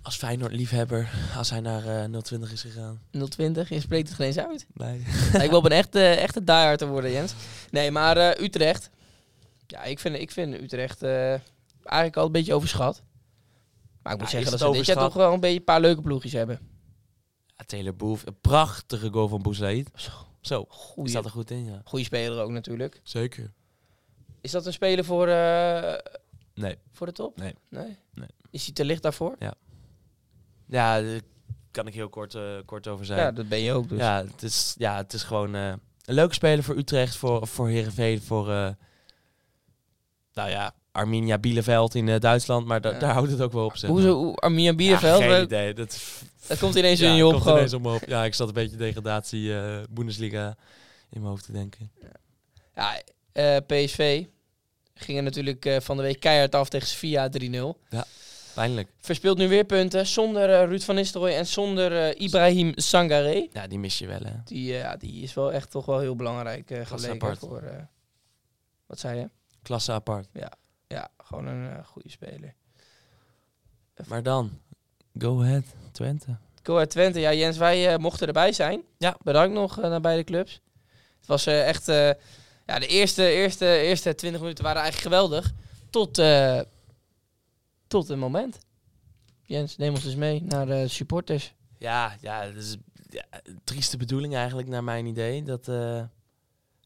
Speaker 2: als Feyenoord-liefhebber, als hij naar eh 020 is gegaan.
Speaker 1: 020, je spreekt het geen eens uit.
Speaker 2: Nee.
Speaker 1: ik wil op een echte, echte diehard te worden, Jens. Nee, maar Utrecht. Ja, ik vind, ik vind Utrecht eh, eigenlijk al een beetje overschat. Maar ik moet
Speaker 2: Ja,
Speaker 1: zeggen dat ze dit jaar toch wel een beetje een paar leuke ploegjes hebben.
Speaker 2: Ja, Taylor Boef, een prachtige goal van Boussaïd.
Speaker 1: Zo,
Speaker 2: Zo,
Speaker 1: Goeie,
Speaker 2: staat er goed in, ja.
Speaker 1: goeie speler ook natuurlijk.
Speaker 2: Zeker.
Speaker 1: Is dat een speler voor, eh,
Speaker 2: Nee.
Speaker 1: voor de top?
Speaker 2: Nee.
Speaker 1: nee.
Speaker 2: Nee.
Speaker 1: Is hij te licht daarvoor?
Speaker 2: Ja, daar kan ik heel kort, eh, kort over zijn.
Speaker 1: Ja, dat ben je ook dus.
Speaker 2: Ja, het is, ja, het is gewoon een leuke speler voor Utrecht, voor, voor Heerenveen, voor... eh, nou ja, Arminia Bielefeld in eh, Duitsland, maar da-
Speaker 1: Ja.
Speaker 2: daar houdt het ook wel op. Zeg
Speaker 1: Hoezo,
Speaker 2: maar.
Speaker 1: Arminia Bierenveld?
Speaker 2: Ja,
Speaker 1: Ja,
Speaker 2: geen idee. Dat,
Speaker 1: dat komt ineens
Speaker 2: ja,
Speaker 1: in je op
Speaker 2: komt
Speaker 1: gewoon.
Speaker 2: ineens op me op. Ja, ik zat een beetje degradatie eh Bundesliga in mijn hoofd te denken.
Speaker 1: Ja, eh, PSV gingen natuurlijk eh, van de week keihard af tegen Sevilla 3-0.
Speaker 2: Pijnlijk.
Speaker 1: Verspeelt nu weer punten zonder eh, Ruud van Nistelrooy en zonder eh, Ibrahim Sangaré.
Speaker 2: Ja, die mis je wel, hè.
Speaker 1: Die, eh, ja, die is wel echt toch wel heel belangrijk eh gebleken voor... eh, wat zei je?
Speaker 2: Klasse apart.
Speaker 1: Ja, gewoon een eh, goede speler.
Speaker 2: Maar dan, go ahead, Twente.
Speaker 1: Go Ahead Twente. Ja, Jens, wij eh, mochten erbij zijn.
Speaker 2: Ja.
Speaker 1: Bedankt nog eh, naar beide clubs. Het was echt... ja, de eerste, eerste, eerste 20 minuten waren eigenlijk geweldig. Tot, tot een moment. Jens, neem ons eens mee naar de supporters.
Speaker 2: Ja, ja, dat is ja, een trieste bedoeling eigenlijk naar mijn idee. Dat,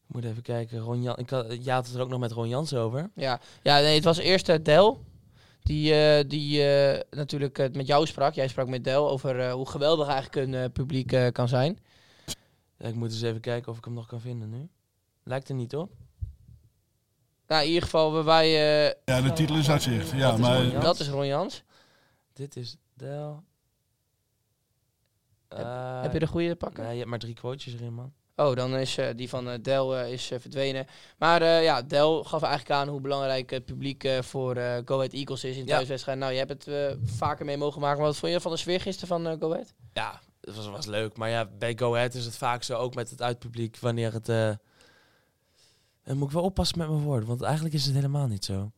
Speaker 2: moet even kijken, Ron Jan, ik had, had het er ook nog met Ron Jans over.
Speaker 1: Ja, ja nee, het was eerst eh, Del. Die, eh, die eh, natuurlijk eh, met jou sprak. Jij sprak met Del over eh, hoe geweldig eigenlijk een eh, publiek eh, kan zijn.
Speaker 2: Ja, ik moet eens even kijken of ik hem nog kan vinden nu. Lijkt er niet op.
Speaker 1: Nou, in ieder geval, we- wij, eh,
Speaker 3: Ja, de titel is uitzicht. Ja,
Speaker 2: Dat is
Speaker 3: maar
Speaker 2: ja.
Speaker 1: dat is Ron Jans.
Speaker 2: Dit is Del. Eh,
Speaker 1: Heb je de goede pakken?
Speaker 2: Nee, je hebt maar drie quotejes erin, man.
Speaker 1: Oh, dan is eh, die van eh, Del eh, is verdwenen. Maar ja, Del gaf eigenlijk aan hoe belangrijk het publiek voor Go Ahead Eagles is in
Speaker 2: Ja.
Speaker 1: thuiswedstrijden. Nou, je hebt het vaker mee mogen maken. Maar wat vond je van de sfeer gisteren van Go Ahead?
Speaker 2: Ja, het was, was leuk. Maar ja, bij Go Ahead is het vaak zo, ook met het uitpubliek, wanneer het... dan moet ik wel oppassen met mijn woorden, want eigenlijk is het helemaal niet zo.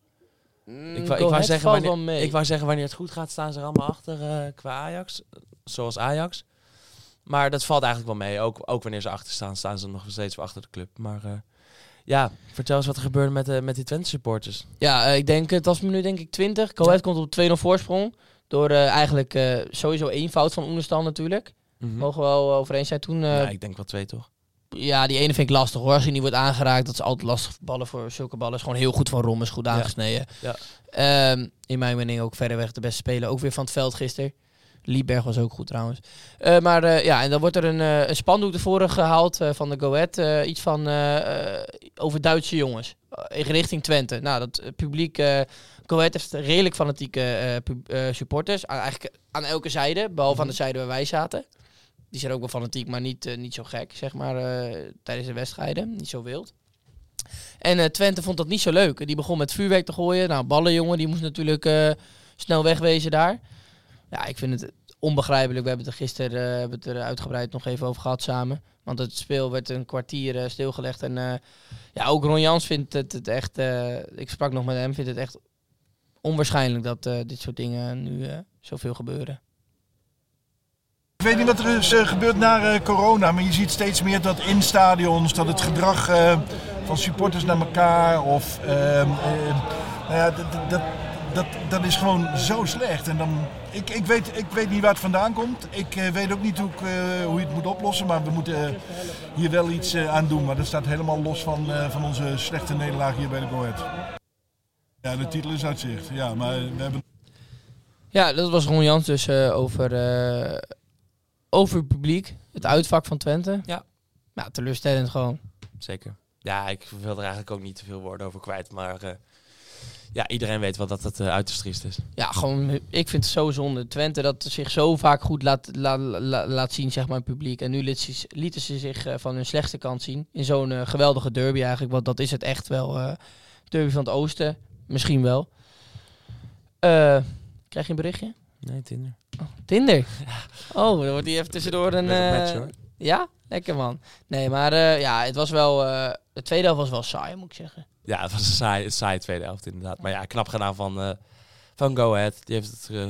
Speaker 1: Mm,
Speaker 2: Ik wou, ik, wou zeggen, wanneer, ik wou zeggen, wanneer het goed gaat, staan ze er allemaal achter qua Ajax. Zoals Ajax. Maar dat valt eigenlijk wel mee. Ook, ook wanneer ze achter staan, staan ze nog steeds wel achter de club. Maar eh, ja, vertel eens wat er gebeurde met, de met die Twente supporters.
Speaker 1: Ja, eh, ik denk, het was minuut denk ik 20. Go Ahead komt op 2-0 voorsprong. Door eigenlijk sowieso één fout van Oenestal natuurlijk. Mogen we wel over eens zijn toen.
Speaker 2: ja, ik denk wel twee, toch?
Speaker 1: Ja, die ene vind ik lastig hoor. Als hij niet wordt aangeraakt, dat is altijd lastig. Ballen voor zulke ballen is gewoon heel goed van Rom, is goed aangesneden.
Speaker 2: Ja.
Speaker 1: Ehm, in mijn mening ook verreweg de beste speler. Ook weer van het veld gisteren. Liebberg was ook goed trouwens. Eh, maar eh, ja, en dan wordt er een, eh, een spandoek tevoren gehaald eh, van de Go Ahead. eh, iets van over Duitse jongens. In richting Twente. Nou, dat publiek... Ahead heeft redelijk fanatieke supporters. Aan, eigenlijk aan elke zijde. Behalve aan de zijde waar wij zaten. Die zijn ook wel fanatiek, maar niet, niet zo gek, zeg maar, tijdens de wedstrijden. Niet zo wild. En Twente vond dat niet zo leuk. Die begon met vuurwerk te gooien. Nou, ballenjongen, die moest natuurlijk snel wegwezen daar. Ja, ik vind het onbegrijpelijk. We hebben het er gisteren eh, hebben het er uitgebreid nog even over gehad samen. Want het speel werd een kwartier eh, stilgelegd. En eh, ja, ook Ron Jans vindt het, het echt... ik sprak nog met hem, vindt het echt onwaarschijnlijk dat dit soort dingen nu zoveel gebeuren.
Speaker 3: Ik weet niet wat er is gebeurd na corona, maar je ziet steeds meer dat in stadions, dat het gedrag van supporters naar elkaar of... ehm, eh, nou ja, dat- dat, dat, is gewoon zo slecht. En dan, ik, ik, weet, ik weet niet waar het vandaan komt. Ik eh, weet ook niet hoe, ik, eh, hoe je het moet oplossen, maar we moeten hier wel iets eh, aan doen. Maar dat staat helemaal los van, eh, van onze slechte nederlaag hier bij de Go Ahead. Ja, de titel is uitzicht. Ja, maar we hebben
Speaker 1: Ja, dat was Ron Jans dus eh, over, eh, over het publiek. Het uitvak van Twente.
Speaker 2: Ja.
Speaker 1: Nou, teleurstellend gewoon.
Speaker 2: Zeker. Ja, ik wil er eigenlijk ook niet te veel woorden over kwijt. Maar eh, ja, iedereen weet wel dat het eh, uiterst triest is.
Speaker 1: Ja, gewoon, ik vind het zo zonde. Twente dat zich zo vaak goed laat, la- la- laat zien, zeg maar, het publiek. En nu liet ze, lieten ze zich eh, van hun slechtste kant zien. In zo'n eh, geweldige derby eigenlijk. Want dat is het echt wel. eh, derby van het oosten. Misschien wel. Eh, krijg je een berichtje?
Speaker 2: Nee, Tinder.
Speaker 1: Tinder. Oh, dan wordt die even tussendoor een... Eh,
Speaker 2: match, hoor.
Speaker 1: Ja? Lekker man. Nee, maar eh, ja, het was wel... eh, de tweede helft was wel saai, moet ik zeggen.
Speaker 2: Ja, het was een saai, een tweede helft inderdaad. Maar ja, knap gedaan van, eh, van Go Ahead. Die heeft het eh,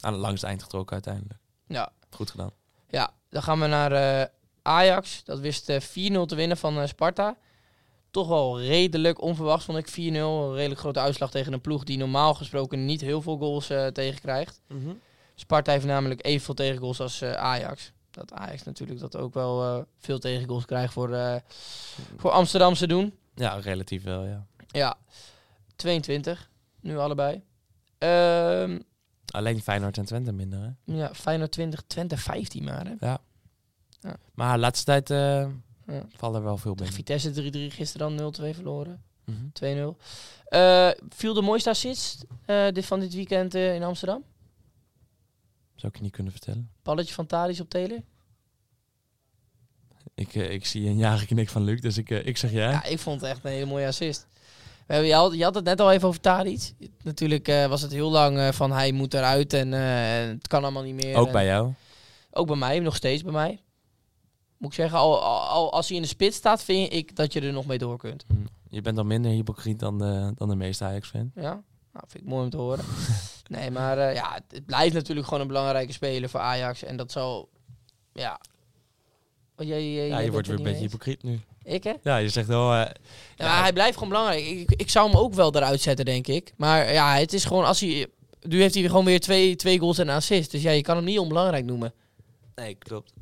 Speaker 2: aan het langste eind getrokken uiteindelijk.
Speaker 1: Ja.
Speaker 2: Goed gedaan.
Speaker 1: Ja, dan gaan we naar eh, Ajax. Dat wist eh 4-0 te winnen van eh, Sparta. Toch wel redelijk onverwachts, vond ik 4-0. Een redelijk grote uitslag tegen een ploeg die normaal gesproken niet heel veel goals eh tegenkrijgt. Sparta heeft namelijk evenveel tegengoals als eh, Ajax. Dat Ajax natuurlijk dat ook wel eh, veel tegengoals krijgt voor, eh voor Amsterdamse doen.
Speaker 2: Ja, relatief wel, ja.
Speaker 1: Ja, 22 nu allebei. Ehm,
Speaker 2: Alleen Feyenoord en Twente minder, hè?
Speaker 1: ja, Feyenoord 20, Twente 15 maar. Hè?
Speaker 2: Maar de laatste tijd eh
Speaker 1: Ja.
Speaker 2: vallen er wel veel binnen.
Speaker 1: Vitesse 3-3 gisteren dan 0-2 verloren.
Speaker 2: Mhm.
Speaker 1: 2-0. Eh viel de mooiste assist eh, dit, van dit weekend eh, in Amsterdam?
Speaker 2: Zou ik je niet kunnen vertellen.
Speaker 1: Balletje van Thalys op Taylor?
Speaker 2: Ik, eh, ik zie een jarige knik van Luc, dus ik, eh, ik zeg ja.
Speaker 1: Ja, ik vond het echt een hele mooie assist. We hebben, je, had, je had het net al even over Tadic. Natuurlijk eh, was het heel lang van hij moet eruit en het kan allemaal niet meer.
Speaker 2: Ook bij jou.
Speaker 1: Ook bij mij, nog steeds bij mij. Moet ik zeggen, al, al, al als hij in de spits staat, vind ik dat je er nog mee door kunt.
Speaker 2: Je bent dan minder hypocriet dan de, dan de meeste Ajax-fan.
Speaker 1: Ja? Nou, vind ik mooi om te horen. nee, maar ja, het, het blijft natuurlijk gewoon een belangrijke speler voor Ajax. En dat zal, ja... Oh, jij-
Speaker 2: Ja, je wordt weer een beetje hypocriet nu.
Speaker 1: Ik, hè?
Speaker 2: Ja, je zegt wel... eh,
Speaker 1: Ja, hij blijft gewoon belangrijk. Ik, ik zou hem ook wel eruit zetten, denk ik. Maar ja, het is gewoon als hij... Nu heeft hij gewoon weer twee, twee goals en een assist. Dus ja, je kan hem niet onbelangrijk noemen.
Speaker 2: nee, klopt.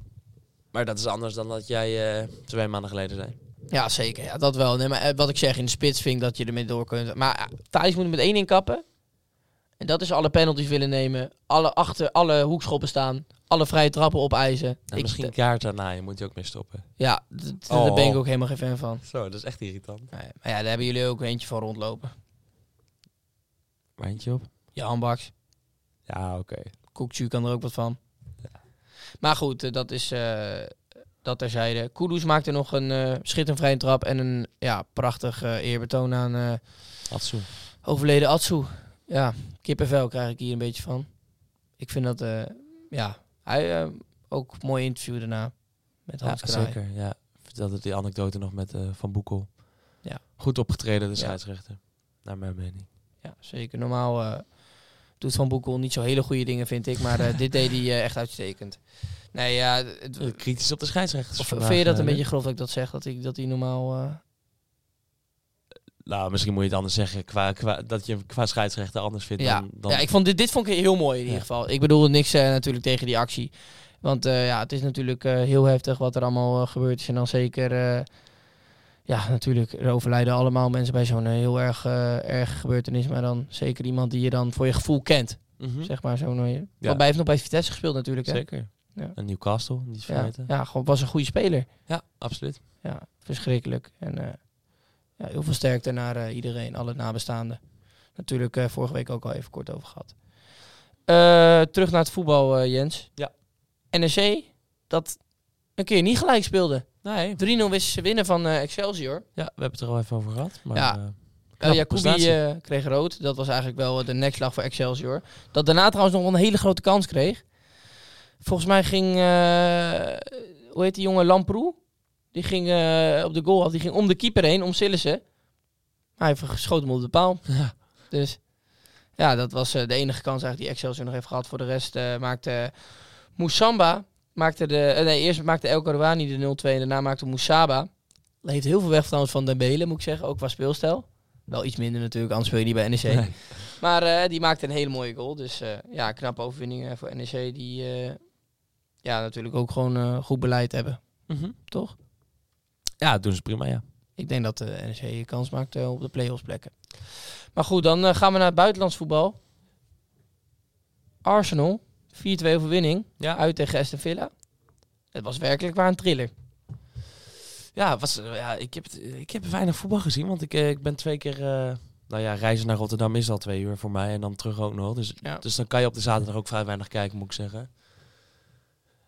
Speaker 2: Maar dat is anders dan dat jij eh, twee maanden geleden zei.
Speaker 1: Ja, zeker. Ja, dat wel. Nee, maar eh, wat ik zeg, in de spits vind ik dat je ermee door kunt. Maar uh, Thijs moet er met één ding kappen. En dat is alle penalties willen nemen. Alle, achter, alle hoekschoppen staan. Alle vrije trappen opeisen.
Speaker 2: En
Speaker 1: Ik-
Speaker 2: misschien kaart daarna, je moet je ook mee stoppen.
Speaker 1: Ja,
Speaker 2: Oh.
Speaker 1: daar ben ik ook helemaal geen fan van.
Speaker 2: Zo, dat is echt irritant.
Speaker 1: Nee, maar ja, daar hebben jullie ook eentje van rondlopen.
Speaker 2: Waar eentje op?
Speaker 1: Jan Baks.
Speaker 2: Ja, oké.
Speaker 1: Koekju kan er ook wat van. Maar goed, eh, dat is eh, dat terzijde. Kudus maakte nog een eh schitterend vrije trap en een ja, prachtig eerbetoon aan
Speaker 2: Atsu.
Speaker 1: overleden Atsu. Ja, kippenvel krijg ik hier een beetje van. Ik vind dat, eh, ja, hij eh, ook mooi interview daarna met
Speaker 2: Ja,
Speaker 1: Hans Kraai.
Speaker 2: zeker. Ja, vertelde die anekdote nog met eh, Van Boekel.
Speaker 1: Ja.
Speaker 2: Goed opgetreden, de
Speaker 1: Ja.
Speaker 2: scheidsrechter. Naar mijn mening.
Speaker 1: Ja, zeker. Normaal doet Van Boekel niet zo hele goede dingen, vind ik. Maar dit deed hij echt uitstekend. Nee, ja, het,
Speaker 2: Kritisch op de
Speaker 1: of
Speaker 2: vandaag,
Speaker 1: vind je dat een beetje grof dat ik dat zeg? Dat hij dat hij normaal...
Speaker 2: Nou, misschien moet je het anders zeggen. Qua, qua, dat je hem qua scheidsrechter anders vindt
Speaker 1: Ja,
Speaker 2: dan... dan
Speaker 1: ja ik vond dit, dit vond ik heel mooi in ieder
Speaker 2: Ja.
Speaker 1: geval. Ik bedoel niks eh, natuurlijk tegen die actie. Want eh, ja, het is natuurlijk eh, heel heftig wat er allemaal gebeurd is. En dan zeker, ja, natuurlijk, er overlijden allemaal mensen bij zo'n heel erg erg gebeurtenis. Maar dan zeker iemand die je dan voor je gevoel kent.
Speaker 2: Mhm.
Speaker 1: Zeg maar zo'n.
Speaker 2: Ja.
Speaker 1: Want hij heeft nog bij Vitesse gespeeld natuurlijk. Hè?
Speaker 2: Zeker.
Speaker 1: Ja.
Speaker 2: En Newcastle, niet
Speaker 1: Ja,
Speaker 2: vergeten. Ja,
Speaker 1: ja, gewoon was een goede speler.
Speaker 2: absoluut.
Speaker 1: Ja, verschrikkelijk. En ja, heel veel sterkte naar eh, iedereen, alle nabestaanden. Natuurlijk eh, vorige week ook al even kort over gehad. Eh, terug naar het voetbal, Jens.
Speaker 2: Ja.
Speaker 1: NEC, dat een keer niet gelijk speelde.
Speaker 2: Nee.
Speaker 1: 3-0 wisten ze winnen van Excelsior.
Speaker 2: Ja, we hebben het er al even over gehad. Maar,
Speaker 1: Ja. Uh, Jacobi kreeg rood. Dat was eigenlijk wel de nekslag voor Excelsior. Dat daarna trouwens nog wel een hele grote kans kreeg. Volgens mij ging, hoe heet die jongen, Lamproe? Die ging eh, op de goal af. Die ging om de keeper heen, om Sillissen. Hij schoot hem op de paal.
Speaker 2: Ja.
Speaker 1: Dus ja, dat was eh, de enige kans eigenlijk die Excelsior nog heeft gehad. Voor de rest eh, maakte Moussamba, maakte de, nee, eerst maakte El Karouani de 0-2 en daarna maakte Moussaba. Heeft heel veel weg trouwens van Dembele, moet ik zeggen, ook qua speelstijl. Wel iets minder natuurlijk, anders speel je niet bij NEC.
Speaker 2: Nee.
Speaker 1: Maar die maakte een hele mooie goal. Dus ja, knappe overwinning voor NEC. Die ja, natuurlijk ook gewoon goed beleid hebben.
Speaker 2: Mhm.
Speaker 1: Toch?
Speaker 2: Ja, doen ze prima, ja.
Speaker 1: Ik denk dat de NEC kans maakt eh, op de play-offs plekken. Maar goed, dan eh, gaan we naar het buitenlands voetbal. Arsenal, 4-2 overwinning.
Speaker 2: Ja.
Speaker 1: Uit tegen Aston Villa. Het was werkelijk waar een thriller.
Speaker 2: Ja, was, eh, ja ik, heb ik heb weinig voetbal gezien, want ik, eh, ik ben twee keer... eh, nou ja, reizen naar Rotterdam is al twee uur voor mij en dan terug ook nog. Dus,
Speaker 1: Ja.
Speaker 2: dus dan kan je op de zaterdag ook vrij weinig kijken, moet ik zeggen.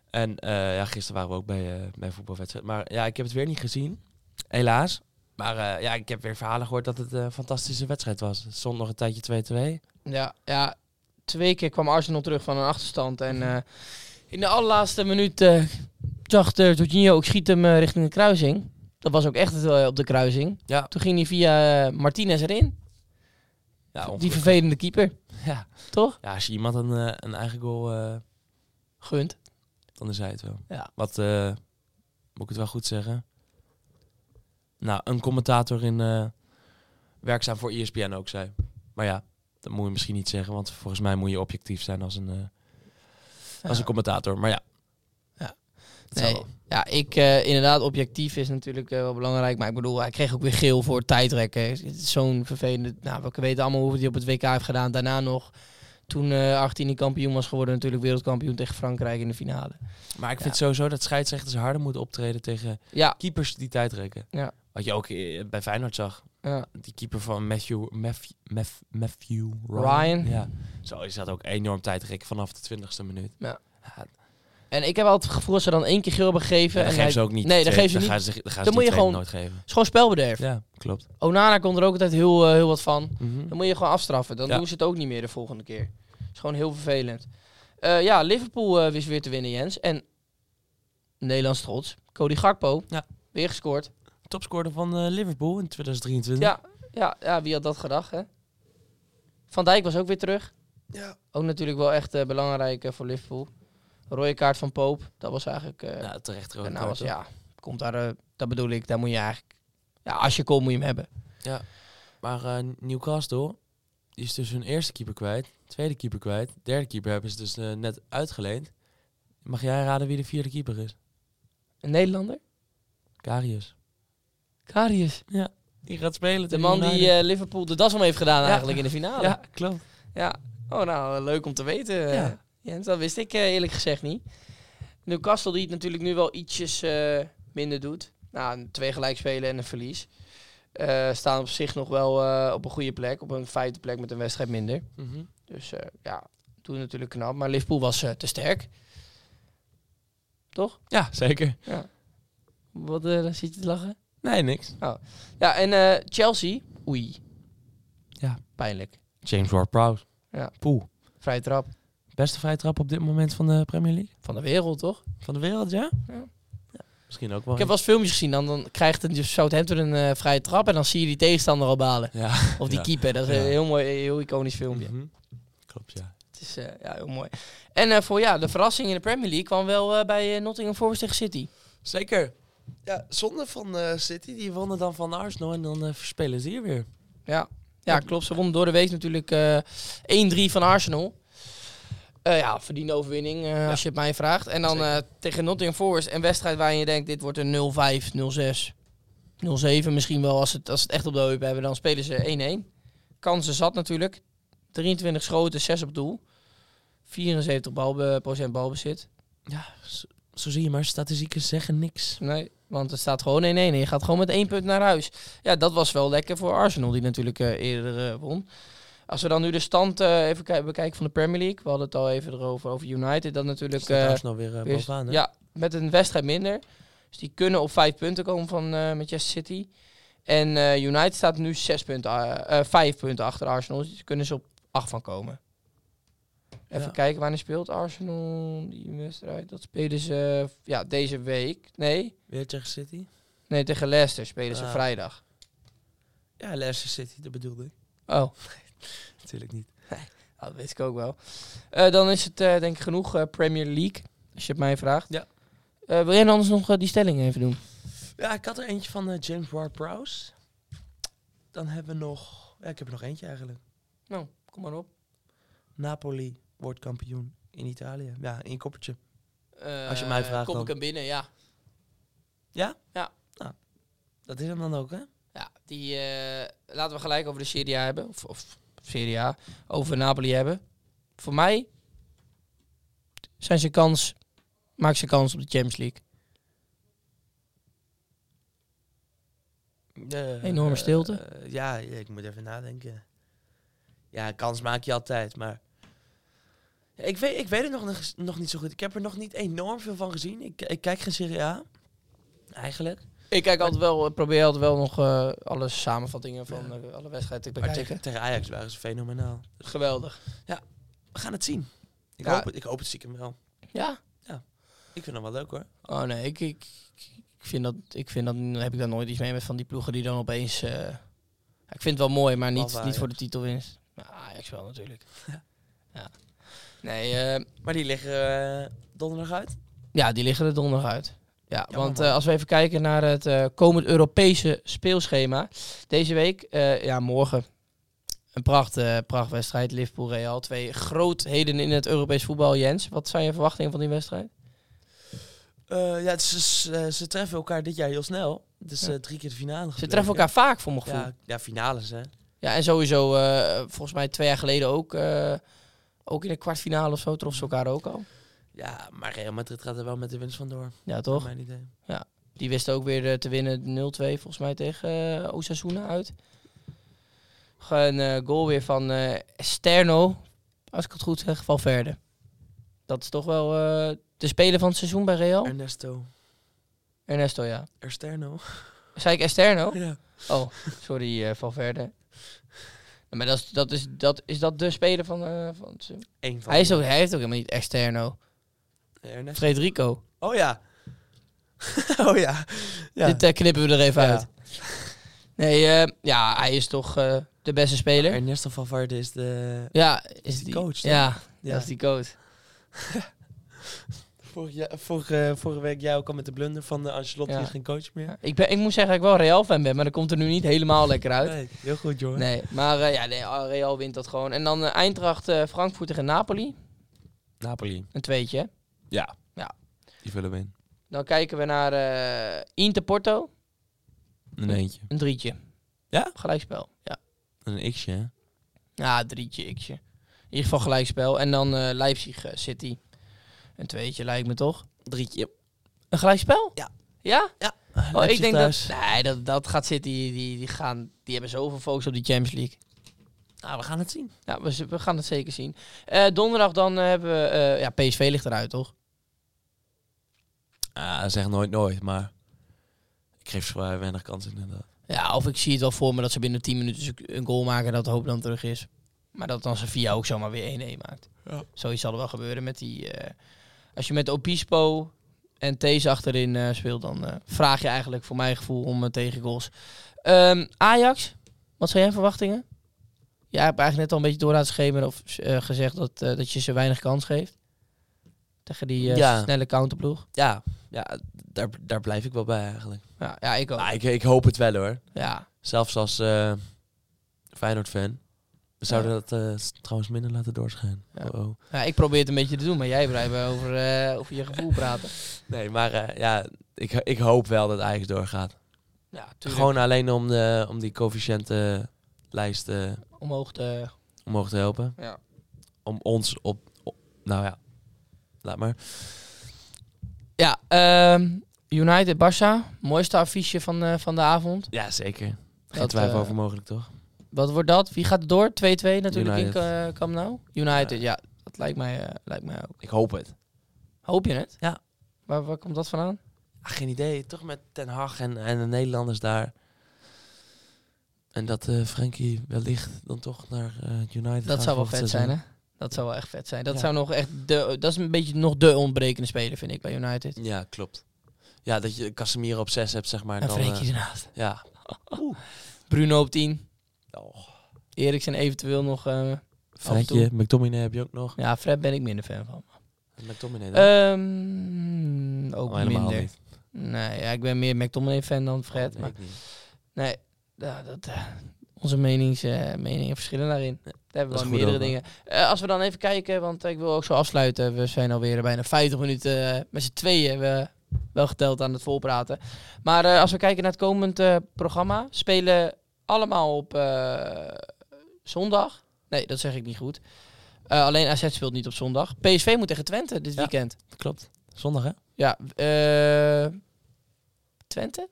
Speaker 2: En eh, ja, gisteren waren we ook bij, eh bij een voetbalwedstrijd. Maar ja, ik heb het weer niet gezien, helaas. Maar eh, ja, ik heb weer verhalen gehoord dat het een fantastische wedstrijd was. Het stond nog een tijdje 2-2.
Speaker 1: Ja, ja, twee keer kwam Arsenal terug van een achterstand. En in de allerlaatste minuut zag uh, Jorginho ook schiet hem richting de kruising. Dat was ook echt op de kruising.
Speaker 2: Ja.
Speaker 1: Toen ging hij via Martinez erin.
Speaker 2: Ja,
Speaker 1: Die vervelende keeper.
Speaker 2: Ja.
Speaker 1: Toch?
Speaker 2: Ja, als je iemand een, een eigen goal
Speaker 1: gunt,
Speaker 2: dan is hij het wel.
Speaker 1: Ja.
Speaker 2: Wat uh, moet ik het wel goed zeggen? Nou, een commentator in uh, werkzaam voor ESPN ook zei. Maar ja, dat moet je misschien niet zeggen, want volgens mij moet je objectief zijn als een, uh, ja. als een commentator. Maar ja.
Speaker 1: Ja. Nee, ja, ik uh, inderdaad, objectief is natuurlijk uh, wel belangrijk. Maar ik bedoel, hij kreeg ook weer geel voor tijdrekken. Zo'n vervelende. Nou, we weten allemaal hoe hij op het WK heeft gedaan. Daarna nog, toen uh, Argentinië kampioen was geworden, natuurlijk wereldkampioen tegen Frankrijk in de finale.
Speaker 2: Maar ik vind ja. sowieso dat scheidsrechters harder moeten optreden tegen
Speaker 1: ja.
Speaker 2: keepers die tijdrekken.
Speaker 1: Ja.
Speaker 2: Wat je ook eh, bij Feyenoord zag.
Speaker 1: Ja.
Speaker 2: Die keeper van Matthew, Matthew, Matthew, Matthew Ryan.
Speaker 1: Ryan.
Speaker 2: Ja. Zo is dat ook enorm tijdrekken vanaf de twintigste minuut.
Speaker 1: Ja. En ik heb altijd het gevoel dat ze dan één keer geel hebben gegeven.
Speaker 2: Ja,
Speaker 1: en
Speaker 2: geven
Speaker 1: hij...
Speaker 2: ze ook niet.
Speaker 1: Nee, dan geven ze
Speaker 2: dan
Speaker 1: niet.
Speaker 2: Gaan ze, dan gaan
Speaker 1: dan
Speaker 2: ze
Speaker 1: moet je gewoon
Speaker 2: nooit geven.
Speaker 1: Het is gewoon spelbederf.
Speaker 2: Ja, klopt.
Speaker 1: Onana komt er ook altijd heel, uh, heel wat van.
Speaker 2: Mm -hmm.
Speaker 1: Dan moet je gewoon afstraffen. Dan
Speaker 2: ja.
Speaker 1: doen ze het ook niet meer de volgende keer. Het is gewoon heel vervelend. Uh, ja, Liverpool uh, wist weer te winnen, Jens. En Nederlands trots. Cody Gakpo.
Speaker 2: Ja.
Speaker 1: Weer gescoord.
Speaker 2: Topscorer van uh, Liverpool in 2023.
Speaker 1: Ja, ja, ja, wie had dat gedacht, hè? Van Dijk was ook weer terug.
Speaker 2: Ja.
Speaker 1: Ook natuurlijk wel echt eh, belangrijk eh, voor Liverpool. Rode kaart van Poop. Dat was eigenlijk... eh
Speaker 2: Ja, terecht rode kaart,
Speaker 1: was, ja, komt daar, eh, dat bedoel ik. Daar moet je eigenlijk... Ja, als je komt moet je hem hebben.
Speaker 2: Maar eh, Newcastle, die is dus hun eerste keeper kwijt, tweede keeper kwijt, derde keeper hebben ze dus net uitgeleend. Mag jij raden wie de vierde keeper is?
Speaker 1: Een Nederlander?
Speaker 2: Karius.
Speaker 1: Karius.
Speaker 2: Die gaat spelen.
Speaker 1: De man die Liverpool de das om heeft gedaan
Speaker 2: Ja.
Speaker 1: eigenlijk in de finale.
Speaker 2: Ja, klopt.
Speaker 1: Ja. Oh, nou, leuk om te weten.
Speaker 2: Ja.
Speaker 1: Jens, dat wist ik eh, eerlijk gezegd niet. Newcastle die het natuurlijk nu wel ietsjes eh, minder doet. Nou, twee gelijkspelen en een verlies. Eh, staan op zich nog wel op een goede plek. Op een vijfde plek met een wedstrijd minder.
Speaker 2: Mhm.
Speaker 1: Dus ja, doe natuurlijk knap. Maar Liverpool was te sterk. Toch?
Speaker 2: Ja, zeker.
Speaker 1: Wat eh, dan zit je te lachen?
Speaker 2: Nee, niks.
Speaker 1: Ja, en Chelsea. Oei.
Speaker 2: Ja.
Speaker 1: Pijnlijk.
Speaker 2: James Ward-Prowse.
Speaker 1: Ja.
Speaker 2: Poeh.
Speaker 1: Vrije trap.
Speaker 2: Beste vrije trap op dit moment van de Premier League?
Speaker 1: Van de wereld, toch?
Speaker 2: Van de wereld, ja?
Speaker 1: Ja.
Speaker 2: Misschien ook wel.
Speaker 1: Ik heb wel eens filmpjes gezien. Dan, dan krijgt een dus Southampton een eh, vrije trap. En dan zie je die tegenstander al balen.
Speaker 2: Ja.
Speaker 1: Of die
Speaker 2: Ja.
Speaker 1: keeper. Dat is
Speaker 2: Ja.
Speaker 1: een heel mooi, heel iconisch filmpje.
Speaker 2: Mhm. Klopt, ja.
Speaker 1: Het is eh, ja, heel mooi. En eh, voor ja, de verrassing in de Premier League kwam wel bij Nottingham Forest tegen City.
Speaker 2: Zeker. Ja, zonde van City. Die wonnen dan van Arsenal en dan eh, verspelen ze hier weer.
Speaker 1: Ja, ja klopt. Ze wonnen door de week natuurlijk eh 1-3 van Arsenal. Eh, ja, verdiende overwinning eh, als je het mij vraagt. En dan eh, tegen Nottingham Forest een wedstrijd waarin je denkt dit wordt een 0-5, 0-6, 0-7 misschien wel als het, als het echt op de heup hebben. Dan spelen ze 1-1. Kansen zat natuurlijk. 23 schoten, 6 op doel. 74 balbe, procent balbezit.
Speaker 2: Ja, zo, zo zie je maar. Statistieken zeggen niks.
Speaker 1: Nee, want het staat gewoon 1-1 en je gaat gewoon met één punt naar huis. Ja, dat was wel lekker voor Arsenal, die natuurlijk eerder won. Als we dan nu de stand eh, even ki- bekijken van de Premier League. We hadden het al even erover, over United. Dat natuurlijk
Speaker 2: Staat
Speaker 1: eh,
Speaker 2: Arsenal weer,
Speaker 1: weer-
Speaker 2: bovenaan. hè?
Speaker 1: ja, met een wedstrijd minder. Dus die kunnen op vijf punten komen van Manchester City. En United staat nu zes punten, vijf punten achter Arsenal. Dus kunnen ze op acht van komen. Even
Speaker 2: Ja.
Speaker 1: kijken, wanneer speelt Arsenal die wedstrijd? Dat spelen ze ja, deze week. Nee,
Speaker 2: Weer tegen City?
Speaker 1: Nee, tegen Leicester spelen ze
Speaker 2: Ah.
Speaker 1: vrijdag.
Speaker 2: Ja, Leicester City, dat bedoelde ik.
Speaker 1: Oh,
Speaker 2: Natuurlijk niet.
Speaker 1: dat weet ik ook wel. Eh, dan is het eh, denk ik genoeg eh, Premier League, als je het mij vraagt.
Speaker 2: Ja.
Speaker 1: Eh, wil jij dan anders nog die stelling even doen?
Speaker 2: Ja, ik had er eentje van James Ward-Prowse. Dan hebben we nog... Ja, ik heb er nog eentje eigenlijk.
Speaker 1: Nou, kom maar op.
Speaker 2: Napoli wordt kampioen in Italië. Ja, in je koppertje.
Speaker 1: Eh,
Speaker 2: Als je mij vraagt
Speaker 1: Kom
Speaker 2: dan.
Speaker 1: ik hem binnen, ja.
Speaker 2: Dat is hem dan ook, hè?
Speaker 1: Ja, die eh, laten we gelijk over de Serie A hebben. Of, of Serie A. Over Napoli hebben. Voor mij zijn ze kans, maakt ze kans op de Champions League. Enorme stilte.
Speaker 2: eh, ja, ja, ik moet even nadenken. Ja, kans maak je altijd, maar... Ik, weet, ik weet het nog, nog- nog niet zo goed. Ik heb er nog niet enorm veel van gezien. Ik, ik kijk geen Serie A. Eigenlijk.
Speaker 1: Ik kijk altijd wel, ik probeer altijd wel nog eh, alle samenvattingen van eh, alle wedstrijden te
Speaker 2: Maar
Speaker 1: bekijken.
Speaker 2: tegen, tegen Ajax waren ze fenomenaal.
Speaker 1: Geweldig.
Speaker 2: We gaan het zien. Ik,
Speaker 1: Ja.
Speaker 2: hoop, het, ik hoop het stiekem wel.
Speaker 1: Ja?
Speaker 2: Ik vind hem wel leuk hoor.
Speaker 1: Oh nee, ik, ik, ik vind dat, ik vind dat, dan heb ik daar nooit iets mee met van die ploegen die dan opeens... eh, ja, ik vind het wel mooi, maar niet, niet voor de titelwinst. Nou, Ajax wel natuurlijk.
Speaker 2: Ja.
Speaker 1: ja. Nee, eh,
Speaker 2: Maar die liggen eh, donderdag uit.
Speaker 1: ja, die liggen er donderdag uit. Ja,
Speaker 2: Jammer,
Speaker 1: want eh, als we even kijken naar het eh, komend Europese speelschema. Deze week, eh, ja, morgen een pracht, prachtwedstrijd. Liverpool-Real. Twee grootheden in het Europees voetbal. Jens, wat zijn je verwachtingen van die wedstrijd?
Speaker 2: Ja, ze, ze, ze treffen elkaar dit jaar heel snel. Dus
Speaker 1: Ja.
Speaker 2: eh, drie keer de finale
Speaker 1: Ze treffen elkaar vaak, voor mijn gevoel.
Speaker 2: Ja, ja, finales hè.
Speaker 1: Ja, en sowieso, volgens mij twee jaar geleden ook, ook in de kwartfinale of zo, troffen ze elkaar ook al.
Speaker 2: Ja, maar Real Madrid gaat er wel met de winst vandoor.
Speaker 1: Ja, toch?
Speaker 2: Mijn idee.
Speaker 1: Die wisten ook weer eh, te winnen 0-2 volgens mij tegen eh Osasuna uit. Een eh, goal weer van eh Sterno, als ik het goed zeg, Valverde. Dat is toch wel de speler van het seizoen bij Real?
Speaker 2: Ernesto
Speaker 1: Ernesto, ja.
Speaker 2: Ersterno.
Speaker 1: Zei ik Esterno?
Speaker 2: Ja.
Speaker 1: Oh, sorry Valverde. Maar dat is, dat, is, dat, is dat de speler van, van het seizoen?
Speaker 2: Eén van
Speaker 1: Hij, is ook, hij heeft ook helemaal niet Externo.
Speaker 2: Ernesto.
Speaker 1: Frederico.
Speaker 2: Oh ja. oh ja. ja.
Speaker 1: Dit eh, knippen we er even
Speaker 2: Ja.
Speaker 1: uit. Nee, eh, ja, hij is toch eh, de beste speler.
Speaker 2: Ernesto Valverde is de...
Speaker 1: Ja, is
Speaker 2: die
Speaker 1: die
Speaker 2: coach?
Speaker 1: Ja,
Speaker 2: Ja.
Speaker 1: dat is die coach.
Speaker 2: Vorig jaar- vorige, vorige week jij ook al met de blunder van de Ancelotti
Speaker 1: Ja.
Speaker 2: is geen coach meer.
Speaker 1: Ik, ben, ik moet zeggen dat ik wel Real fan ben, maar dat komt er nu niet helemaal lekker uit.
Speaker 2: Nee, heel goed, jongen.
Speaker 1: Nee, maar eh, ja, nee, Real wint dat gewoon. En dan eh, Eintracht eh, Frankfurt tegen Napoli.
Speaker 2: Napoli.
Speaker 1: Een tweetje.
Speaker 2: Ja.
Speaker 1: Ja.
Speaker 2: Die vullen we in.
Speaker 1: Dan kijken we naar eh Inter Porto.
Speaker 2: Een eentje.
Speaker 1: Een drietje.
Speaker 2: Ja?
Speaker 1: Gelijkspel. Ja.
Speaker 2: Een x'je, hè?
Speaker 1: Ja, drietje, xje. In ieder geval gelijkspel. En dan eh, Leipzig eh, City. Een tweetje lijkt me toch?
Speaker 2: Drietje.
Speaker 1: Een gelijkspel?
Speaker 2: Ja.
Speaker 1: Ja?
Speaker 2: Ja.
Speaker 1: Oh, ik denk dat... Nee, dat, dat gaat City... Die, die, gaan, die hebben zoveel focus op die Champions League.
Speaker 2: Nou, we gaan het zien.
Speaker 1: Ja, we, we gaan het zeker zien. Eh, donderdag dan hebben we... eh, ja, PSV ligt eruit, toch?
Speaker 2: Ah, zeg nooit nooit, maar... Ik geef ze weinig kans inderdaad.
Speaker 1: Ja, of ik zie het wel voor me dat ze binnen 10 minuten een goal maken en dat de hoop dan terug is. Maar dat dan Sevilla ook zomaar weer 1-1 maakt.
Speaker 2: Ja.
Speaker 1: Zoiets zal er wel gebeuren met die... eh, als je met Obispo en Thees achterin eh, speelt, dan eh, vraag je eigenlijk voor mijn gevoel om uh, tegen goals. Ehm, Ajax, wat zijn jouw verwachtingen? Jij hebt eigenlijk net al een beetje door laten schemeren of gezegd dat, eh, dat je ze weinig kans geeft. Tegen die
Speaker 2: Ja.
Speaker 1: snelle counterploeg.
Speaker 2: Ja, ja daar, daar blijf ik wel bij eigenlijk.
Speaker 1: Ja, ja ik ook.
Speaker 2: Maar ik, ik hoop het wel hoor.
Speaker 1: Ja,
Speaker 2: Zelfs als eh Feyenoord-fan. We zouden dat eh, trouwens minder laten doorschijnen.
Speaker 1: Ja.
Speaker 2: Oh, oh.
Speaker 1: Ja, ik probeer het een beetje te doen, maar jij blijft over, eh, over je gevoel praten.
Speaker 2: Nee, maar ja, ik, ik hoop wel dat Ajax doorgaat.
Speaker 1: Ja, tuurlijk.
Speaker 2: Gewoon alleen om, de, om die coëfficiëntenlijst eh
Speaker 1: omhoog te...
Speaker 2: omhoog te helpen.
Speaker 1: Ja.
Speaker 2: Om ons op, op- Nou ja, laat maar.
Speaker 1: Ja, ehm, United Barça, mooiste affiche van, eh, van de avond.
Speaker 2: Ja, zeker. Geen
Speaker 1: Dat,
Speaker 2: twijfel
Speaker 1: eh,
Speaker 2: over mogelijk, toch?
Speaker 1: Wat wordt dat? Wie gaat er door? 2-2 natuurlijk
Speaker 2: United.
Speaker 1: in uh, Camp Nou. United,
Speaker 2: Ja.
Speaker 1: Dat lijkt mij, eh, lijkt mij ook.
Speaker 2: Ik hoop het.
Speaker 1: Hoop je het?
Speaker 2: Ja.
Speaker 1: Waar, waar komt dat vandaan?
Speaker 2: Ah, geen idee. Toch met Ten Hag en, en de Nederlanders daar. En dat eh Frenkie wellicht dan toch naar eh, United
Speaker 1: Dat
Speaker 2: gaat
Speaker 1: zou wel vet
Speaker 2: seizoen.
Speaker 1: zijn, hè? Dat zou wel echt vet zijn. Dat
Speaker 2: Ja.
Speaker 1: zou nog echt de, dat is een beetje nog de ontbrekende speler, vind ik, bij United.
Speaker 2: Ja, klopt. Ja, dat je Casemiro op 6 hebt, zeg maar.
Speaker 1: En
Speaker 2: dan,
Speaker 1: Frenkie
Speaker 2: eh,
Speaker 1: ernaast.
Speaker 2: ja.
Speaker 1: Bruno op 10.
Speaker 2: Oh.
Speaker 1: Eriksen eventueel nog... eh,
Speaker 2: Fredje, McTominay heb je ook nog.
Speaker 1: ja, Fred ben ik minder fan van.
Speaker 2: McTominay dan?
Speaker 1: Ehm ook
Speaker 2: Oh, helemaal
Speaker 1: minder.
Speaker 2: niet.
Speaker 1: Nee, ja, ik ben meer McTominay fan dan Fred.
Speaker 2: Oh, nee,
Speaker 1: maar
Speaker 2: ik niet.
Speaker 1: nee, ja, dat, eh, onze menings, eh, meningen verschillen daarin. Daar hebben we wel meerdere dingen. Eh, als we dan even kijken, want ik wil ook zo afsluiten. We zijn alweer bijna 50 minuten eh, met z'n tweeën eh, wel geteld aan het volpraten. Maar eh, als we kijken naar het komend programma, spelen allemaal op eh, zondag. Nee, dat zeg ik niet goed. Eh, alleen AZ speelt niet op zondag. PSV moet tegen Twente dit
Speaker 2: Ja.
Speaker 1: weekend.
Speaker 2: Klopt. Zondag, hè?
Speaker 1: Ja, eh Twente?